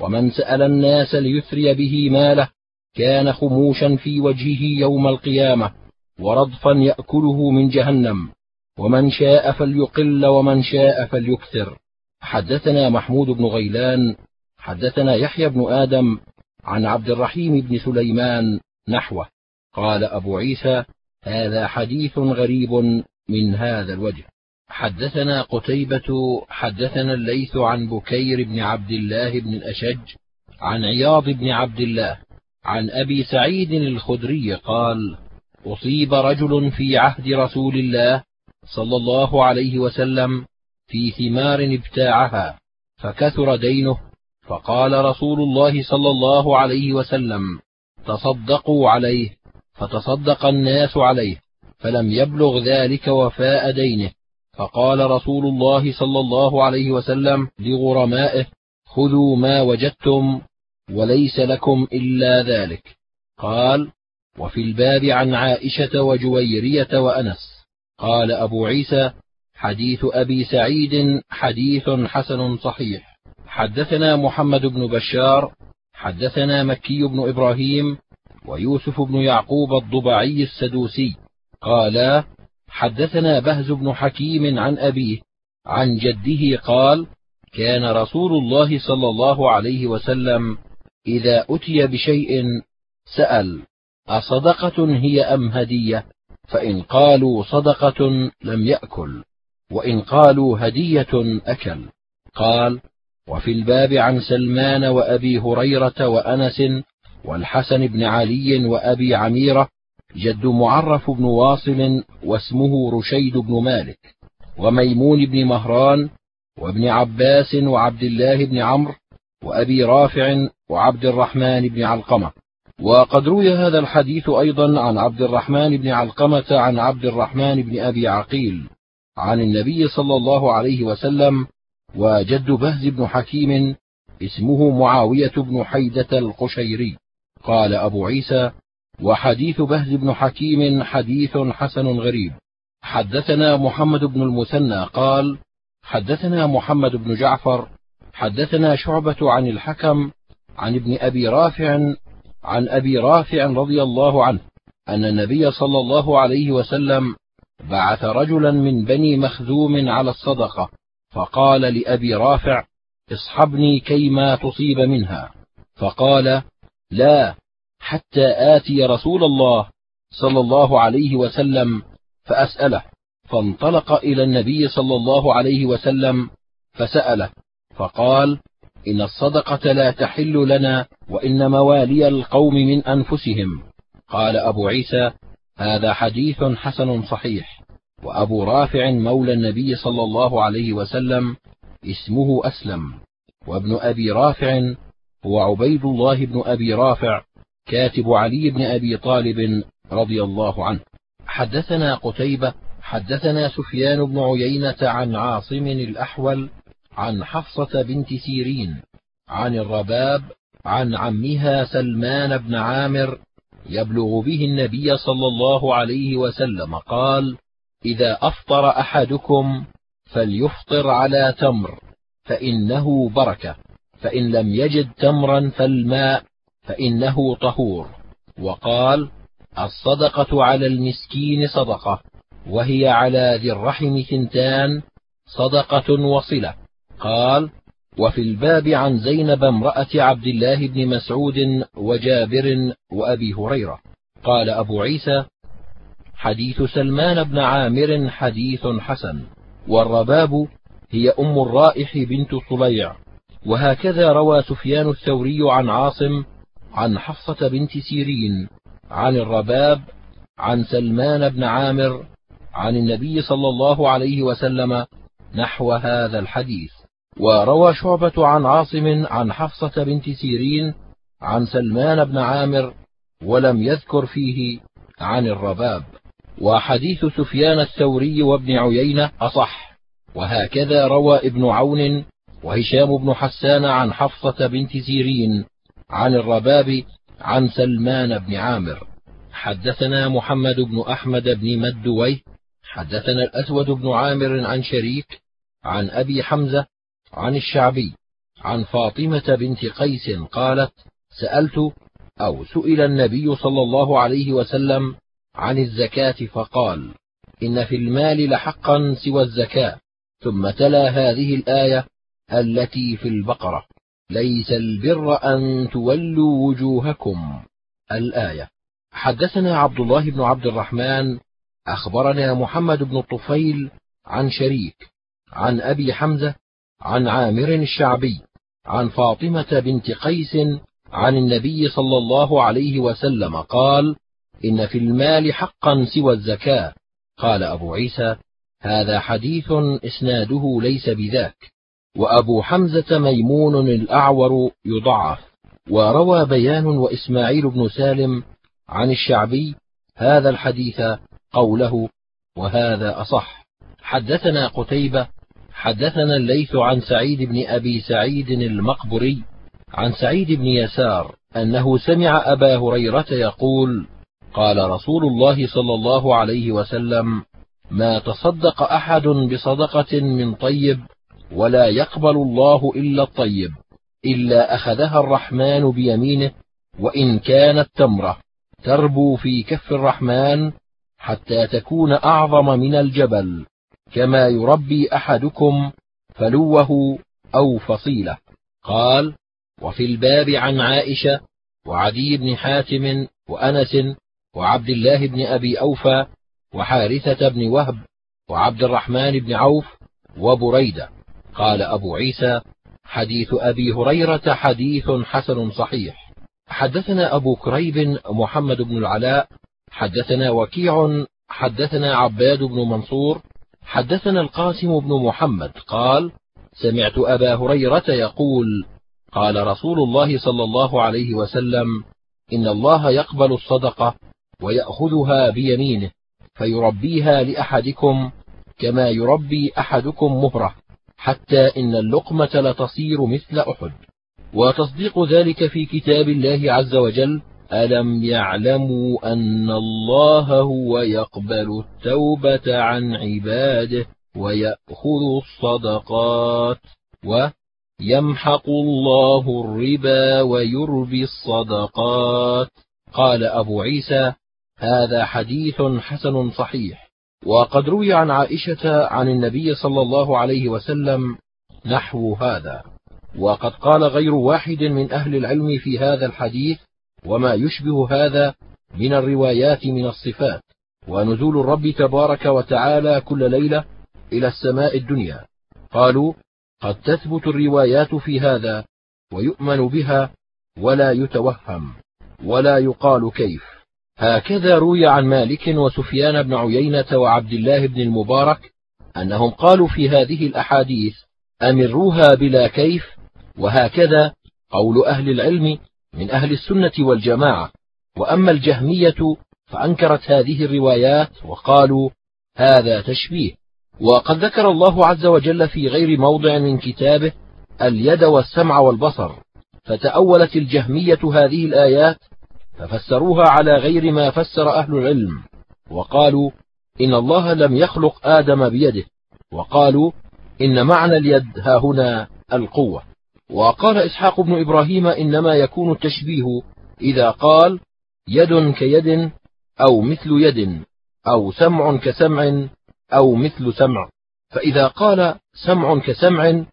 ومن سأل الناس ليثري به ماله كان خموشا في وجهه يوم القيامة. ورضفا يأكله من جهنم. ومن شاء فليقل ومن شاء فليكثر. حدثنا محمود بن غيلان حدثنا يحيى بن آدم عن عبد الرحيم بن سليمان نحوه. قال أبو عيسى هذا حديث غريب من هذا الوجه. حدثنا قتيبة حدثنا الليث عن بكير بن عبد الله بن الأشج عن عياض بن عبد الله عن أبي سعيد الخدري قال أصيب رجل في عهد رسول الله صلى الله عليه وسلم في ثمار ابتاعها فكثر دينه فقال رسول الله صلى الله عليه وسلم تصدقوا عليه فتصدق الناس عليه فلم يبلغ ذلك وفاء دينه. فقال رسول الله صلى الله عليه وسلم لغرمائه خذوا ما وجدتم وليس لكم إلا ذلك. قال وفي الباب عن عائشة وجويرية وأنس. قال أبو عيسى حديث أبي سعيد حديث حسن صحيح. حدثنا محمد بن بشار حدثنا مكي بن إبراهيم ويوسف بن يعقوب الضبعي السدوسي. قالا حدثنا بهز بن حكيم عن أبيه عن جده قال كان رسول الله صلى الله عليه وسلم إذا أتي بشيء سأل. أصدقة هي أم هدية؟ فإن قالوا صدقة لم يأكل وإن قالوا هدية أكل. قال وفي الباب عن سلمان وأبي هريرة وأنس والحسن بن علي وأبي عميرة جد معرف بن واصل واسمه رشيد بن مالك وميمون بن مهران وابن عباس وعبد الله بن عمرو وأبي رافع وعبد الرحمن بن علقمة. وقد روي هذا الحديث أيضا عن عبد الرحمن بن علقمة عن عبد الرحمن بن أبي عقيل عن النبي صلى الله عليه وسلم وجد بهز بن حكيم اسمه معاوية بن حيدة القشيري. قال أبو عيسى وحديث بهز بن حكيم حديث حسن غريب. حدثنا محمد بن المثنى قال حدثنا محمد بن جعفر حدثنا شعبة عن الحكم عن ابن أبي رافع عن أبي رافع رضي الله عنه أن النبي صلى الله عليه وسلم بعث رجلا من بني مخزوم على الصدقة فقال لأبي رافع اصحبني كيما تصيب منها. فقال لا حتى آتي رسول الله صلى الله عليه وسلم فأسأله. فانطلق إلى النبي صلى الله عليه وسلم فسأله فقال إن الصدقة لا تحل لنا وإن موالي القوم من أنفسهم. قال أبو عيسى هذا حديث حسن صحيح. وأبو رافع مولى النبي صلى الله عليه وسلم اسمه أسلم. وابن أبي رافع هو عبيد الله بن أبي رافع كاتب علي بن أبي طالب رضي الله عنه. حدثنا قتيبة حدثنا سفيان بن عيينة عن عاصم الأحول عن حفصة بنت سيرين عن الرباب عن عمها سلمان بن عامر يبلغ به النبي صلى الله عليه وسلم قال إذا أفطر أحدكم فليفطر على تمر فإنه بركة فإن لم يجد تمرا فالماء فإنه طهور. وقال الصدقة على المسكين صدقة وهي على ذي الرحم ثنتان صدقة وصلة. قال وفي الباب عن زينب امرأة عبد الله بن مسعود وجابر وأبي هريرة. قال أبو عيسى حديث سلمان بن عامر حديث حسن والرباب هي أم الرائح بنت صليع. وهكذا روى سفيان الثوري عن عاصم عن حفصة بنت سيرين عن الرباب عن سلمان بن عامر عن النبي صلى الله عليه وسلم نحو هذا الحديث. وروى شعبة عن عاصم عن حفصة بنت سيرين عن سلمان بن عامر ولم يذكر فيه عن الرباب. وحديث سفيان الثوري وابن عيينة أصح. وهكذا روى ابن عون وهشام بن حسان عن حفصة بنت سيرين عن الرباب عن سلمان بن عامر. حدثنا محمد بن أحمد بن مدويه. حدثنا الأسود بن عامر عن شريك عن أبي حمزة عن الشعبي عن فاطمة بنت قيس قالت سألت أو سئل النبي صلى الله عليه وسلم عن الزكاة فقال إن في المال لحقا سوى الزكاة ثم تلا هذه الآية التي في البقرة ليس البر أن تولوا وجوهكم. الآية حدثنا عبد الله بن عبد الرحمن أخبرنا محمد بن الطفيل عن شريك عن أبي حمزة عن عامر الشعبي عن فاطمة بنت قيس عن النبي صلى الله عليه وسلم قال إن في المال حقا سوى الزكاة. قال أبو عيسى هذا حديث إسناده ليس بذاك. وأبو حمزة ميمون الأعور يضعف. وروى بيان وإسماعيل بن سالم عن الشعبي هذا الحديث قوله وهذا أصح. حدثنا قتيبة حدثنا الليث عن سعيد بن أبي سعيد المقبري عن سعيد بن يسار أنه سمع أبا هريرة يقول قال رسول الله صلى الله عليه وسلم ما تصدق أحد بصدقة من طيب ولا يقبل الله إلا الطيب إلا أخذها الرحمن بيمينه وإن كانت تمرة تربو في كف الرحمن حتى تكون أعظم من الجبل. كما يربي أحدكم فلوه أو فصيلة. قال وفي الباب عن عائشة وعدي بن حاتم وأنس وعبد الله بن أبي أوفى وحارثة بن وهب وعبد الرحمن بن عوف وبريدة. قال أبو عيسى حديث أبي هريرة حديث حسن صحيح. حدثنا أبو كريب محمد بن العلاء حدثنا وكيع حدثنا عباد بن منصور حدثنا القاسم بن محمد قال سمعت أبا هريرة يقول قال رسول الله صلى الله عليه وسلم إن الله يقبل الصدقة ويأخذها بيمينه فيربيها لأحدكم كما يربي أحدكم مهرة حتى إن اللقمة لتصير مثل أحد. وتصديق ذلك في كتاب الله عز وجل ألم يعلموا أن الله هو يقبل التوبة عن عباده ويأخذ الصدقات ويمحق الله الربا ويربي الصدقات قال أبو عيسى هذا حديث حسن صحيح. وقد روي عن عائشة عن النبي صلى الله عليه وسلم نحو هذا. وقد قال غير واحد من أهل العلم في هذا الحديث وما يشبه هذا من الروايات من الصفات ونزول الرب تبارك وتعالى كل ليلة إلى السماء الدنيا. قالوا قد تثبت الروايات في هذا ويؤمن بها ولا يتوهم ولا يقال كيف. هكذا روي عن مالك وسفيان بن عيينة وعبد الله بن المبارك أنهم قالوا في هذه الأحاديث أمروها بلا كيف وهكذا قول أهل العلم من أهل السنة والجماعة. وأما الجهمية فأنكرت هذه الروايات وقالوا هذا تشبيه. وقد ذكر الله عز وجل في غير موضع من كتابه اليد والسمع والبصر. فتأولت الجهمية هذه الآيات ففسروها على غير ما فسر أهل العلم. وقالوا إن الله لم يخلق آدم بيده. وقالوا إن معنى اليد ها هنا القوة. وقال إسحاق بن إبراهيم إنما يكون التشبيه إذا قال يد كيد أو مثل يد أو سمع كسمع أو مثل سمع. فإذا قال سمع كسمع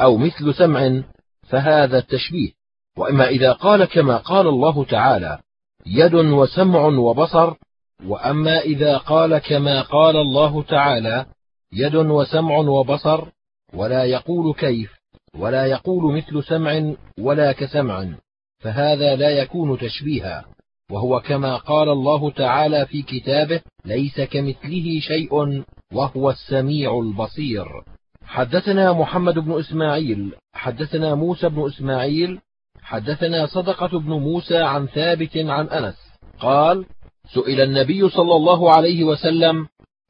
أو مثل سمع فهذا التشبيه. وإما إذا قال كما قال الله تعالى يد وسمع وبصر. وأما إذا قال كما قال الله تعالى يد وسمع وبصر ولا يقول كيف. ولا يقول مثل سمع ولا كسمع فهذا لا يكون تشبيها. وهو كما قال الله تعالى في كتابه ليس كمثله شيء وهو السميع البصير. حدثنا محمد بن إسماعيل حدثنا موسى بن إسماعيل حدثنا صدقة بن موسى عن ثابت عن أنس. قال سئل النبي صلى الله عليه وسلم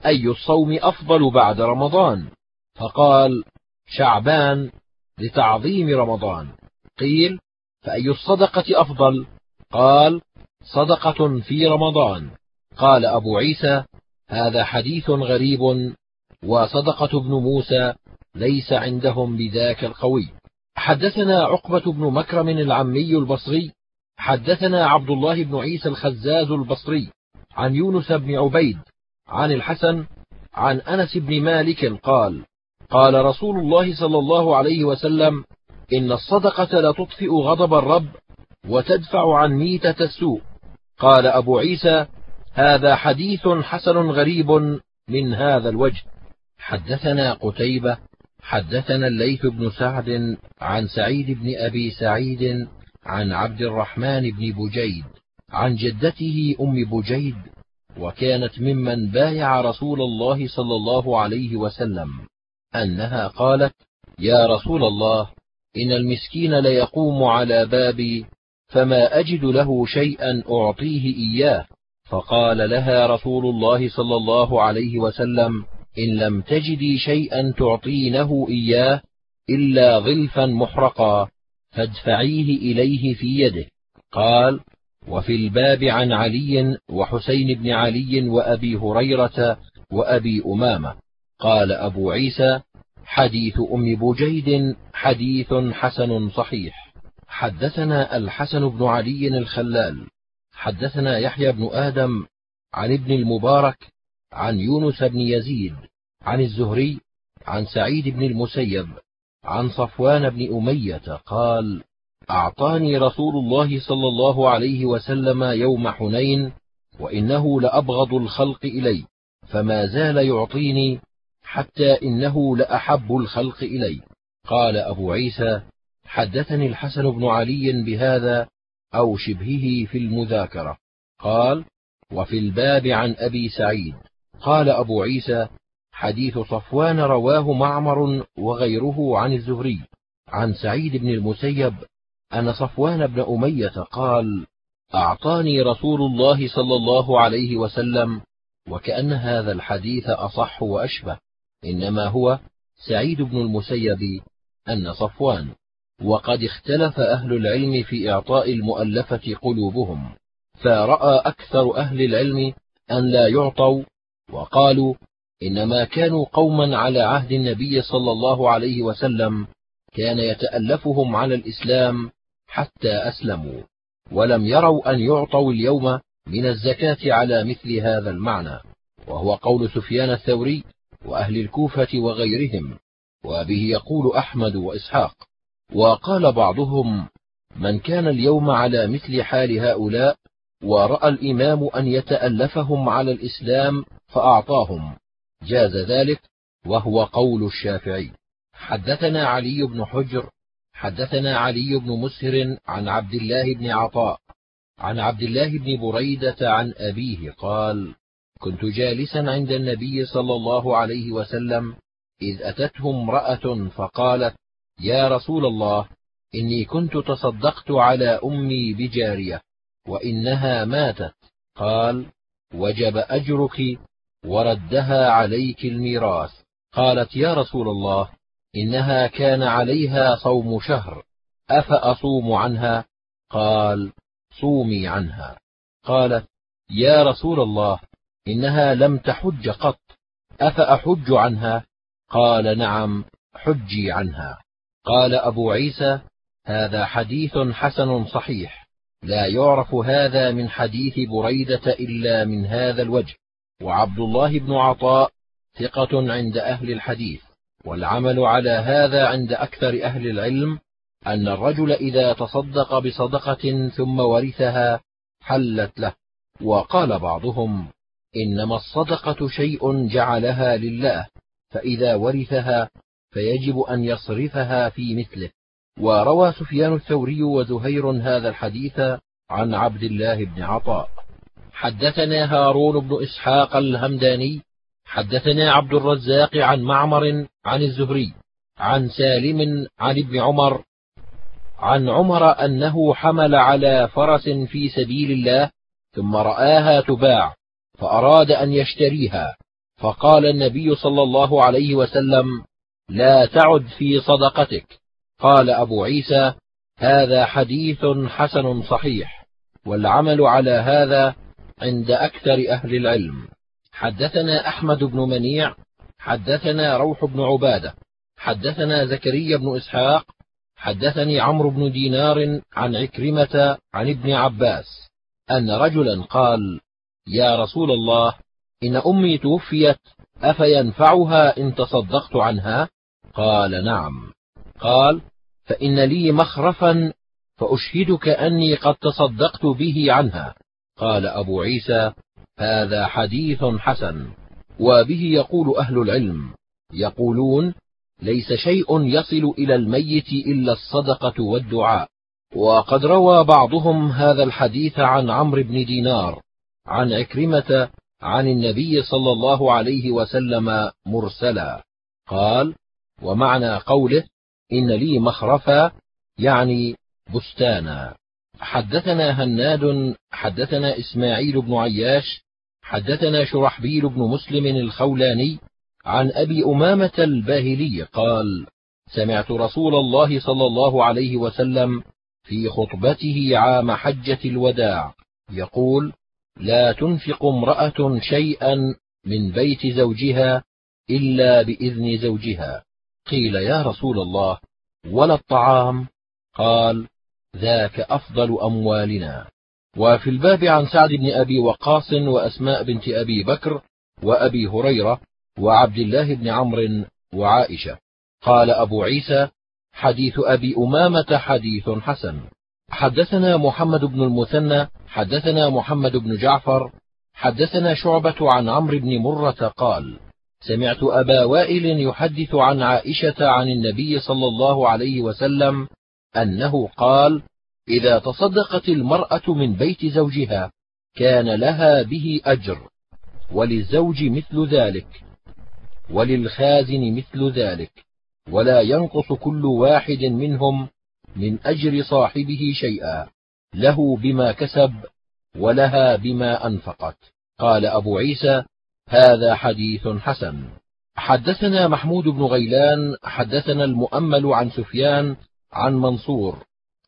أي الصوم أفضل بعد رمضان؟ فقال شعبان. لتعظيم رمضان. قيل فأي الصدقة أفضل؟ قال صدقة في رمضان. قال أبو عيسى هذا حديث غريب وصدقة بن موسى ليس عندهم بذاك القوي. حدثنا عقبة بن مكرم العمي البصري حدثنا عبد الله بن عيسى الخزاز البصري عن يونس بن عبيد عن الحسن عن أنس بن مالك قال قال رسول الله صلى الله عليه وسلم إن الصدقة لتطفئ غضب الرب وتدفع عن ميتة السوء. قال أبو عيسى هذا حديث حسن غريب من هذا الوجه. حدثنا قتيبة حدثنا الليث بن سعد عن سعيد بن أبي سعيد عن عبد الرحمن بن بجيد عن جدته أم بجيد وكانت ممن بايع رسول الله صلى الله عليه وسلم. أنها قالت يا رسول الله إن المسكين ليقوم على بابي فما أجد له شيئا أعطيه إياه. فقال لها رسول الله صلى الله عليه وسلم إن لم تجدي شيئا تعطينه إياه إلا ظلفا محرقا فادفعيه إليه في يده. قال وفي الباب عن علي وحسين بن علي وأبي هريرة وأبي أمامة. قال أبو عيسى حديث أم بجيد حديث حسن صحيح. حدثنا الحسن بن علي الخلال. حدثنا يحيى بن آدم عن ابن المبارك عن يونس بن يزيد عن الزهري عن سعيد بن المسيب عن صفوان بن أمية قال أعطاني رسول الله صلى الله عليه وسلم يوم حنين وإنه لأبغض الخلق إلي فما زال يعطيني حتى إنه لأحب الخلق إلي. قال أبو عيسى حدثني الحسن بن علي بهذا أو شبهه في المذاكرة. قال وفي الباب عن أبي سعيد. قال أبو عيسى حديث صفوان رواه معمر وغيره عن الزهري. عن سعيد بن المسيب أن صفوان بن أمية قال أعطاني رسول الله صلى الله عليه وسلم وكأن هذا الحديث أصح وأشبه. إنما هو سعيد بن المسيب أن صفوان. وقد اختلف أهل العلم في إعطاء المؤلفة قلوبهم فراى أكثر أهل العلم أن لا يعطوا وقالوا إنما كانوا قوما على عهد النبي صلى الله عليه وسلم كان يتألفهم على الإسلام حتى أسلموا ولم يروا أن يعطوا اليوم من الزكاة على مثل هذا المعنى وهو قول سفيان الثوري وأهل الكوفة وغيرهم وبه يقول أحمد وإسحاق. وقال بعضهم من كان اليوم على مثل حال هؤلاء ورأى الإمام أن يتألفهم على الإسلام فأعطاهم. جاز ذلك وهو قول الشافعي. حدثنا علي بن حجر حدثنا علي بن مسهر عن عبد الله بن عطاء عن عبد الله بن بريدة عن أبيه قال كنت جالسا عند النبي صلى الله عليه وسلم إذ أتته امرأة فقالت يا رسول الله إني كنت تصدقت على أمي بجارية وإنها ماتت. قال وجب أجرك وردها عليك الميراث. قالت يا رسول الله إنها كان عليها صوم شهر أفأصوم عنها؟ قال صومي عنها. قالت يا رسول الله إنها لم تحج قط. أفأحج عنها؟ قال نعم حجي عنها. قال أبو عيسى هذا حديث حسن صحيح. لا يعرف هذا من حديث بريدة إلا من هذا الوجه. وعبد الله بن عطاء ثقة عند أهل الحديث. والعمل على هذا عند أكثر أهل العلم أن الرجل إذا تصدق بصدقة ثم ورثها حلت له. وقال بعضهم إنما الصدقة شيء جعلها لله فإذا ورثها فيجب أن يصرفها في مثله. وروى سفيان الثوري وزهير هذا الحديث عن عبد الله بن عطاء. حدثنا هارون بن إسحاق الهمداني حدثنا عبد الرزاق عن معمر عن الزهري عن سالم عن ابن عمر عن عمر أنه حمل على فرس في سبيل الله ثم رآها تباع. فأراد أن يشتريها. فقال النبي صلى الله عليه وسلم لا تعد في صدقتك. قال أبو عيسى هذا حديث حسن صحيح والعمل على هذا عند أكثر أهل العلم. حدثنا أحمد بن منيع حدثنا روح بن عبادة حدثنا زكريا بن إسحاق حدثني عمرو بن دينار عن عكرمة عن ابن عباس أن رجلا قال يا رسول الله إن أمي توفيت أفينفعها إن تصدقت عنها؟ قال نعم. قال فإن لي مخرفا فأشهدك أني قد تصدقت به عنها. قال أبو عيسى هذا حديث حسن. وبه يقول أهل العلم يقولون ليس شيء يصل إلى الميت إلا الصدقة والدعاء. وقد روى بعضهم هذا الحديث عن عمرو بن دينار. عن عكرمة عن النبي صلى الله عليه وسلم مرسلا. قال ومعنى قوله إن لي مخرفا يعني بستانا. حدثنا هناد حدثنا إسماعيل بن عياش حدثنا شرحبيل بن مسلم الخولاني عن أبي أمامة الباهلي قال سمعت رسول الله صلى الله عليه وسلم في خطبته عام حجة الوداع يقول لا تنفق امرأة شيئا من بيت زوجها إلا بإذن زوجها. قيل يا رسول الله ولا الطعام؟ قال ذاك أفضل أموالنا. وفي الباب عن سعد بن أبي وقاص وأسماء بنت أبي بكر وأبي هريرة وعبد الله بن عمرو وعائشة. قال أبو عيسى حديث أبي أمامة حديث حسن. حدثنا محمد بن المثنى حدثنا محمد بن جعفر حدثنا شعبة عن عمرو بن مرة قال سمعت أبا وائل يحدث عن عائشة عن النبي صلى الله عليه وسلم أنه قال إذا تصدقت المرأة من بيت زوجها كان لها به أجر وللزوج مثل ذلك وللخازن مثل ذلك ولا ينقص كل واحد منهم من أجر صاحبه شيئا. له بما كسب ولها بما أنفقت. قال أبو عيسى هذا حديث حسن. حدثنا محمود بن غيلان حدثنا المؤمل عن سفيان عن منصور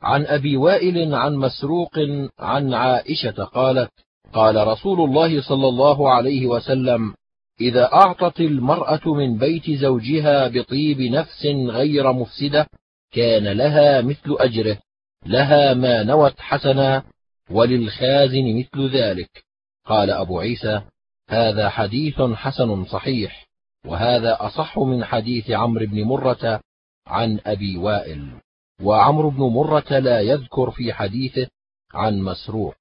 عن أبي وائل عن مسروق عن عائشة قالت قال رسول الله صلى الله عليه وسلم إذا أعطت المرأة من بيت زوجها بطيب نفس غير مفسدة كان لها مثل أجره. لها ما نوت حسنا وللخازن مثل ذلك. قال أبو عيسى هذا حديث حسن صحيح وهذا أصح من حديث عمرو بن مرة عن أبي وائل. وعمرو بن مرة لا يذكر في حديثه عن مسروق.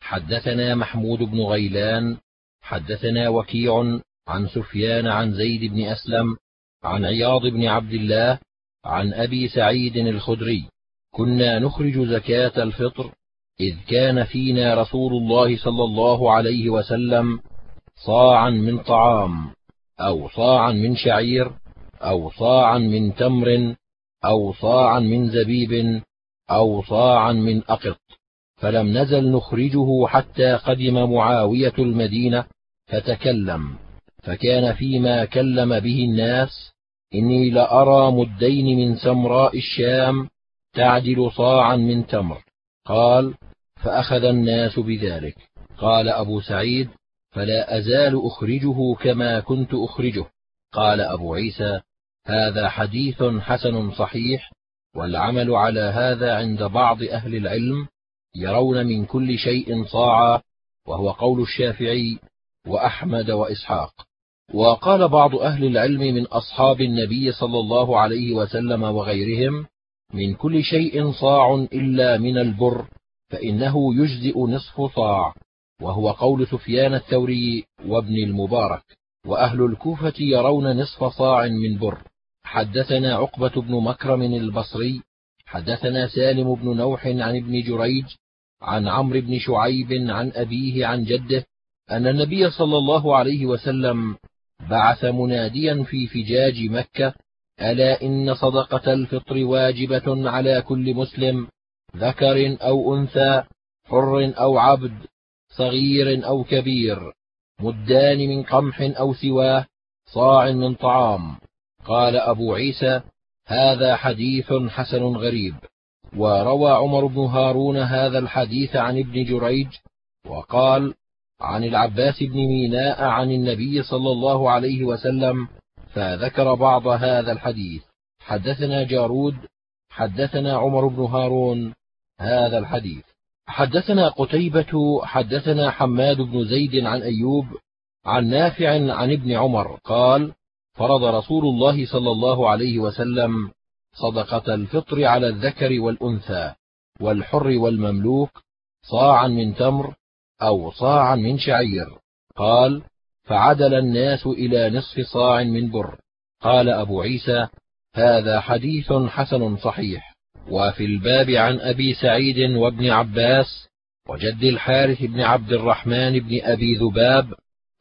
حدثنا محمود بن غيلان حدثنا وكيع عن سفيان عن زيد بن أسلم عن عياض بن عبد الله عن أبي سعيد الخدري. كنا نخرج زكاة الفطر إذ كان فينا رسول الله صلى الله عليه وسلم صاعا من طعام أو صاعا من شعير أو صاعا من تمر أو صاعا من زبيب أو صاعا من أقط. فلم نزل نخرجه حتى قدم معاوية المدينة فتكلم. فكان فيما كلم به الناس إني لأرى مدين من سمراء الشام تعدل صاعا من تمر. قال فأخذ الناس بذلك. قال أبو سعيد فلا أزال أخرجه كما كنت أخرجه. قال أبو عيسى هذا حديث حسن صحيح والعمل على هذا عند بعض أهل العلم يرون من كل شيء صاعا وهو قول الشافعي وأحمد وإسحاق. وقال بعض أهل العلم من أصحاب النبي صلى الله عليه وسلم وغيرهم من كل شيء صاع إلا من البر فإنه يجزئ نصف صاع وهو قول سفيان الثوري وابن المبارك وأهل الكوفة يرون نصف صاع من بر. حدثنا عقبة بن مكرم البصري حدثنا سالم بن نوح عن ابن جريج عن عمرو بن شعيب عن أبيه عن جده أن النبي صلى الله عليه وسلم بعث مناديا في فجاج مكة ألا إن صدقة الفطر واجبة على كل مسلم ذكر أو أنثى حر أو عبد صغير أو كبير مدان من قمح أو سواه صاع من طعام. قال أبو عيسى هذا حديث حسن غريب. وروى عمر بن هارون هذا الحديث عن ابن جريج وقال عن العباس بن ميناء عن النبي صلى الله عليه وسلم فذكر بعض هذا الحديث. حدثنا جارود حدثنا عمر بن هارون هذا الحديث. حدثنا قتيبة حدثنا حماد بن زيد عن أيوب عن نافع عن ابن عمر قال فرض رسول الله صلى الله عليه وسلم صدقة الفطر على الذكر والأنثى والحر والمملوك صاعا من تمر أو صاعا من شعير. قال فعدل الناس إلى نصف صاع من بر. قال أبو عيسى هذا حديث حسن صحيح. وفي الباب عن أبي سعيد وابن عباس وجد الحارث بن عبد الرحمن بن أبي ذباب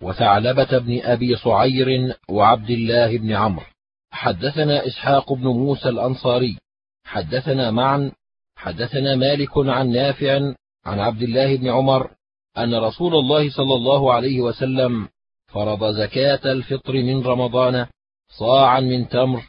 وثعلبة بن أبي صعير وعبد الله بن عمرو. حدثنا إسحاق بن موسى الأنصاري. حدثنا معا حدثنا مالك عن نافع عن عبد الله بن عمر أن رسول الله صلى الله عليه وسلم فرض زكاة الفطر من رمضان صاعا من تمر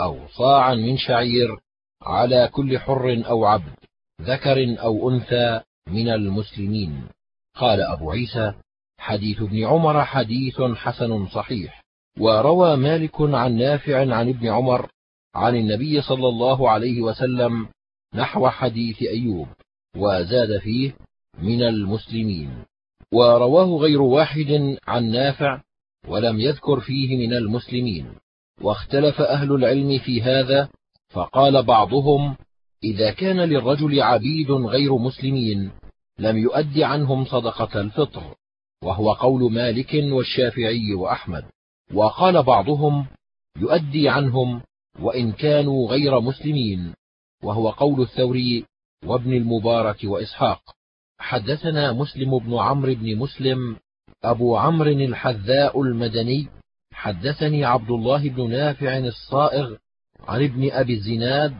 أو صاعا من شعير على كل حر أو عبد ذكر أو أنثى من المسلمين. قال أبو عيسى حديث ابن عمر حديث حسن صحيح وروى مالك عن نافع عن ابن عمر عن النبي صلى الله عليه وسلم نحو حديث أيوب وزاد فيه من المسلمين. ورواه غير واحد عن نافع ولم يذكر فيه من المسلمين. واختلف أهل العلم في هذا فقال بعضهم إذا كان للرجل عبيد غير مسلمين لم يؤد عنهم صدقة الفطر وهو قول مالك والشافعي وأحمد. وقال بعضهم يؤدي عنهم وإن كانوا غير مسلمين وهو قول الثوري وابن المبارك وإسحاق. حدثنا مسلم بن عمرو بن مسلم أبو عمرو الحذاء المدني حدثني عبد الله بن نافع الصائغ عن ابن أبي الزناد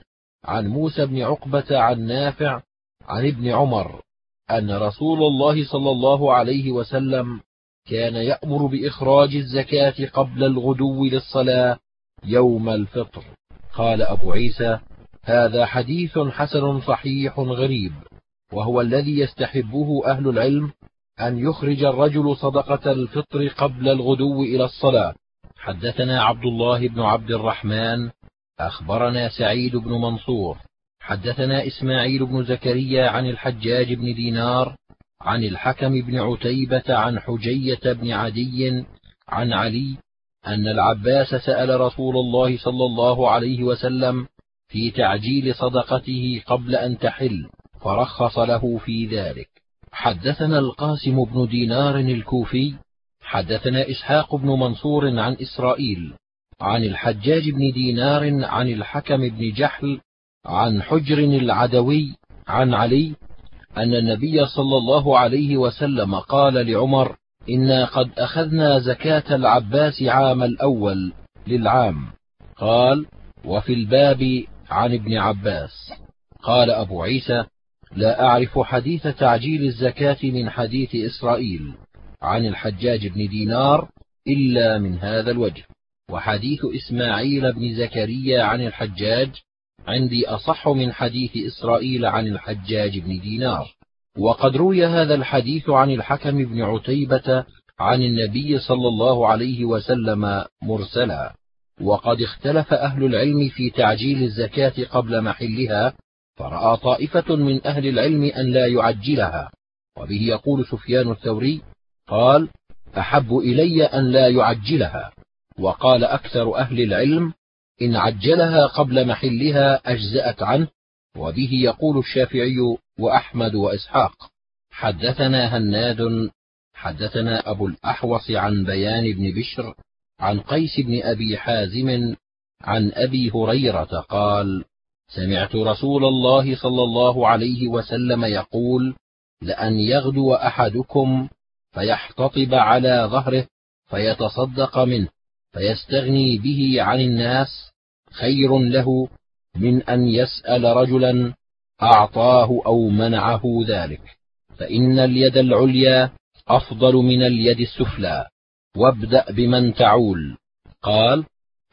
عن موسى بن عقبة عن نافع عن ابن عمر أن رسول الله صلى الله عليه وسلم كان يأمر بإخراج الزكاة قبل الغدو للصلاة يوم الفطر. قال أبو عيسى هذا حديث حسن صحيح غريب. وهو الذي يستحبه أهل العلم أن يخرج الرجل صدقة الفطر قبل الغدو إلى الصلاة. حدثنا عبد الله بن عبد الرحمن أخبرنا سعيد بن منصور. حدثنا إسماعيل بن زكريا عن الحجاج بن دينار عن الحكم بن عتيبة عن حجية بن عدي عن علي أن العباس سأل رسول الله صلى الله عليه وسلم في تعجيل صدقته قبل أن تحل. فرخص له في ذلك. حدثنا القاسم بن دينار الكوفي حدثنا إسحاق بن منصور عن إسرائيل عن الحجاج بن دينار عن الحكم بن جحل عن حجر العدوي عن علي أن النبي صلى الله عليه وسلم قال لعمر إنا قد أخذنا زكاة العباس عام الأول للعام قال وفي الباب عن ابن عباس قال أبو عيسى لا أعرف حديث تعجيل الزكاة من حديث إسرائيل عن الحجاج بن دينار إلا من هذا الوجه وحديث إسماعيل بن زكريا عن الحجاج عندي أصح من حديث إسرائيل عن الحجاج بن دينار. وقد روي هذا الحديث عن الحكم بن عتيبة عن النبي صلى الله عليه وسلم مرسلا. وقد اختلف أهل العلم في تعجيل الزكاة قبل محلها فرأى طائفة من أهل العلم أن لا يعجلها وبه يقول سفيان الثوري قال أحب إلي أن لا يعجلها. وقال أكثر أهل العلم إن عجلها قبل محلها أجزأت عنه. وبه يقول الشافعي وأحمد وإسحاق حدثنا هناد حدثنا أبو الأحوص عن بيان بن بشر عن قيس بن أبي حازم عن أبي هريرة قال سمعت رسول الله صلى الله عليه وسلم يقول لأن يغدو أحدكم فيحتطب على ظهره فيتصدق منه فيستغني به عن الناس خير له من أن يسأل رجلا أعطاه أو منعه ذلك فإن اليد العليا أفضل من اليد السفلى وابدأ بمن تعول. قال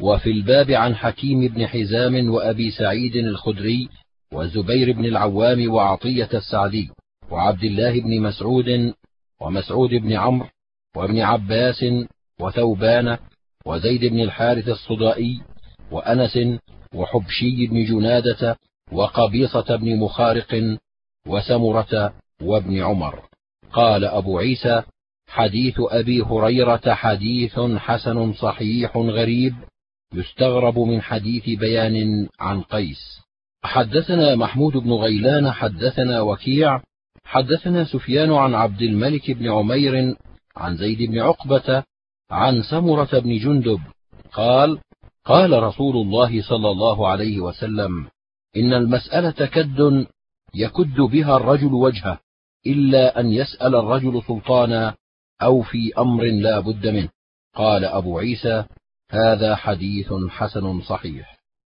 وفي الباب عن حكيم بن حزام وأبي سعيد الخدري وزبير بن العوام وعطية السعدي وعبد الله بن مسعود ومسعود بن عمرو وابن عباس وثوبان وزيد بن الحارث الصدائي وأنس وحبشي بن جنادة وقبيصة بن مخارق وسمرة وابن عمر. قال أبو عيسى حديث أبي هريرة حديث حسن صحيح غريب. يستغرب من حديث بيان عن قيس. حدثنا محمود بن غيلان حدثنا وكيع حدثنا سفيان عن عبد الملك بن عمير عن زيد بن عقبة عن سمرة بن جندب قال قال رسول الله صلى الله عليه وسلم إن المسألة كد يكد بها الرجل وجهه إلا أن يسأل الرجل سلطانا أو في أمر لا بد منه. قال أبو عيسى هذا حديث حسن صحيح.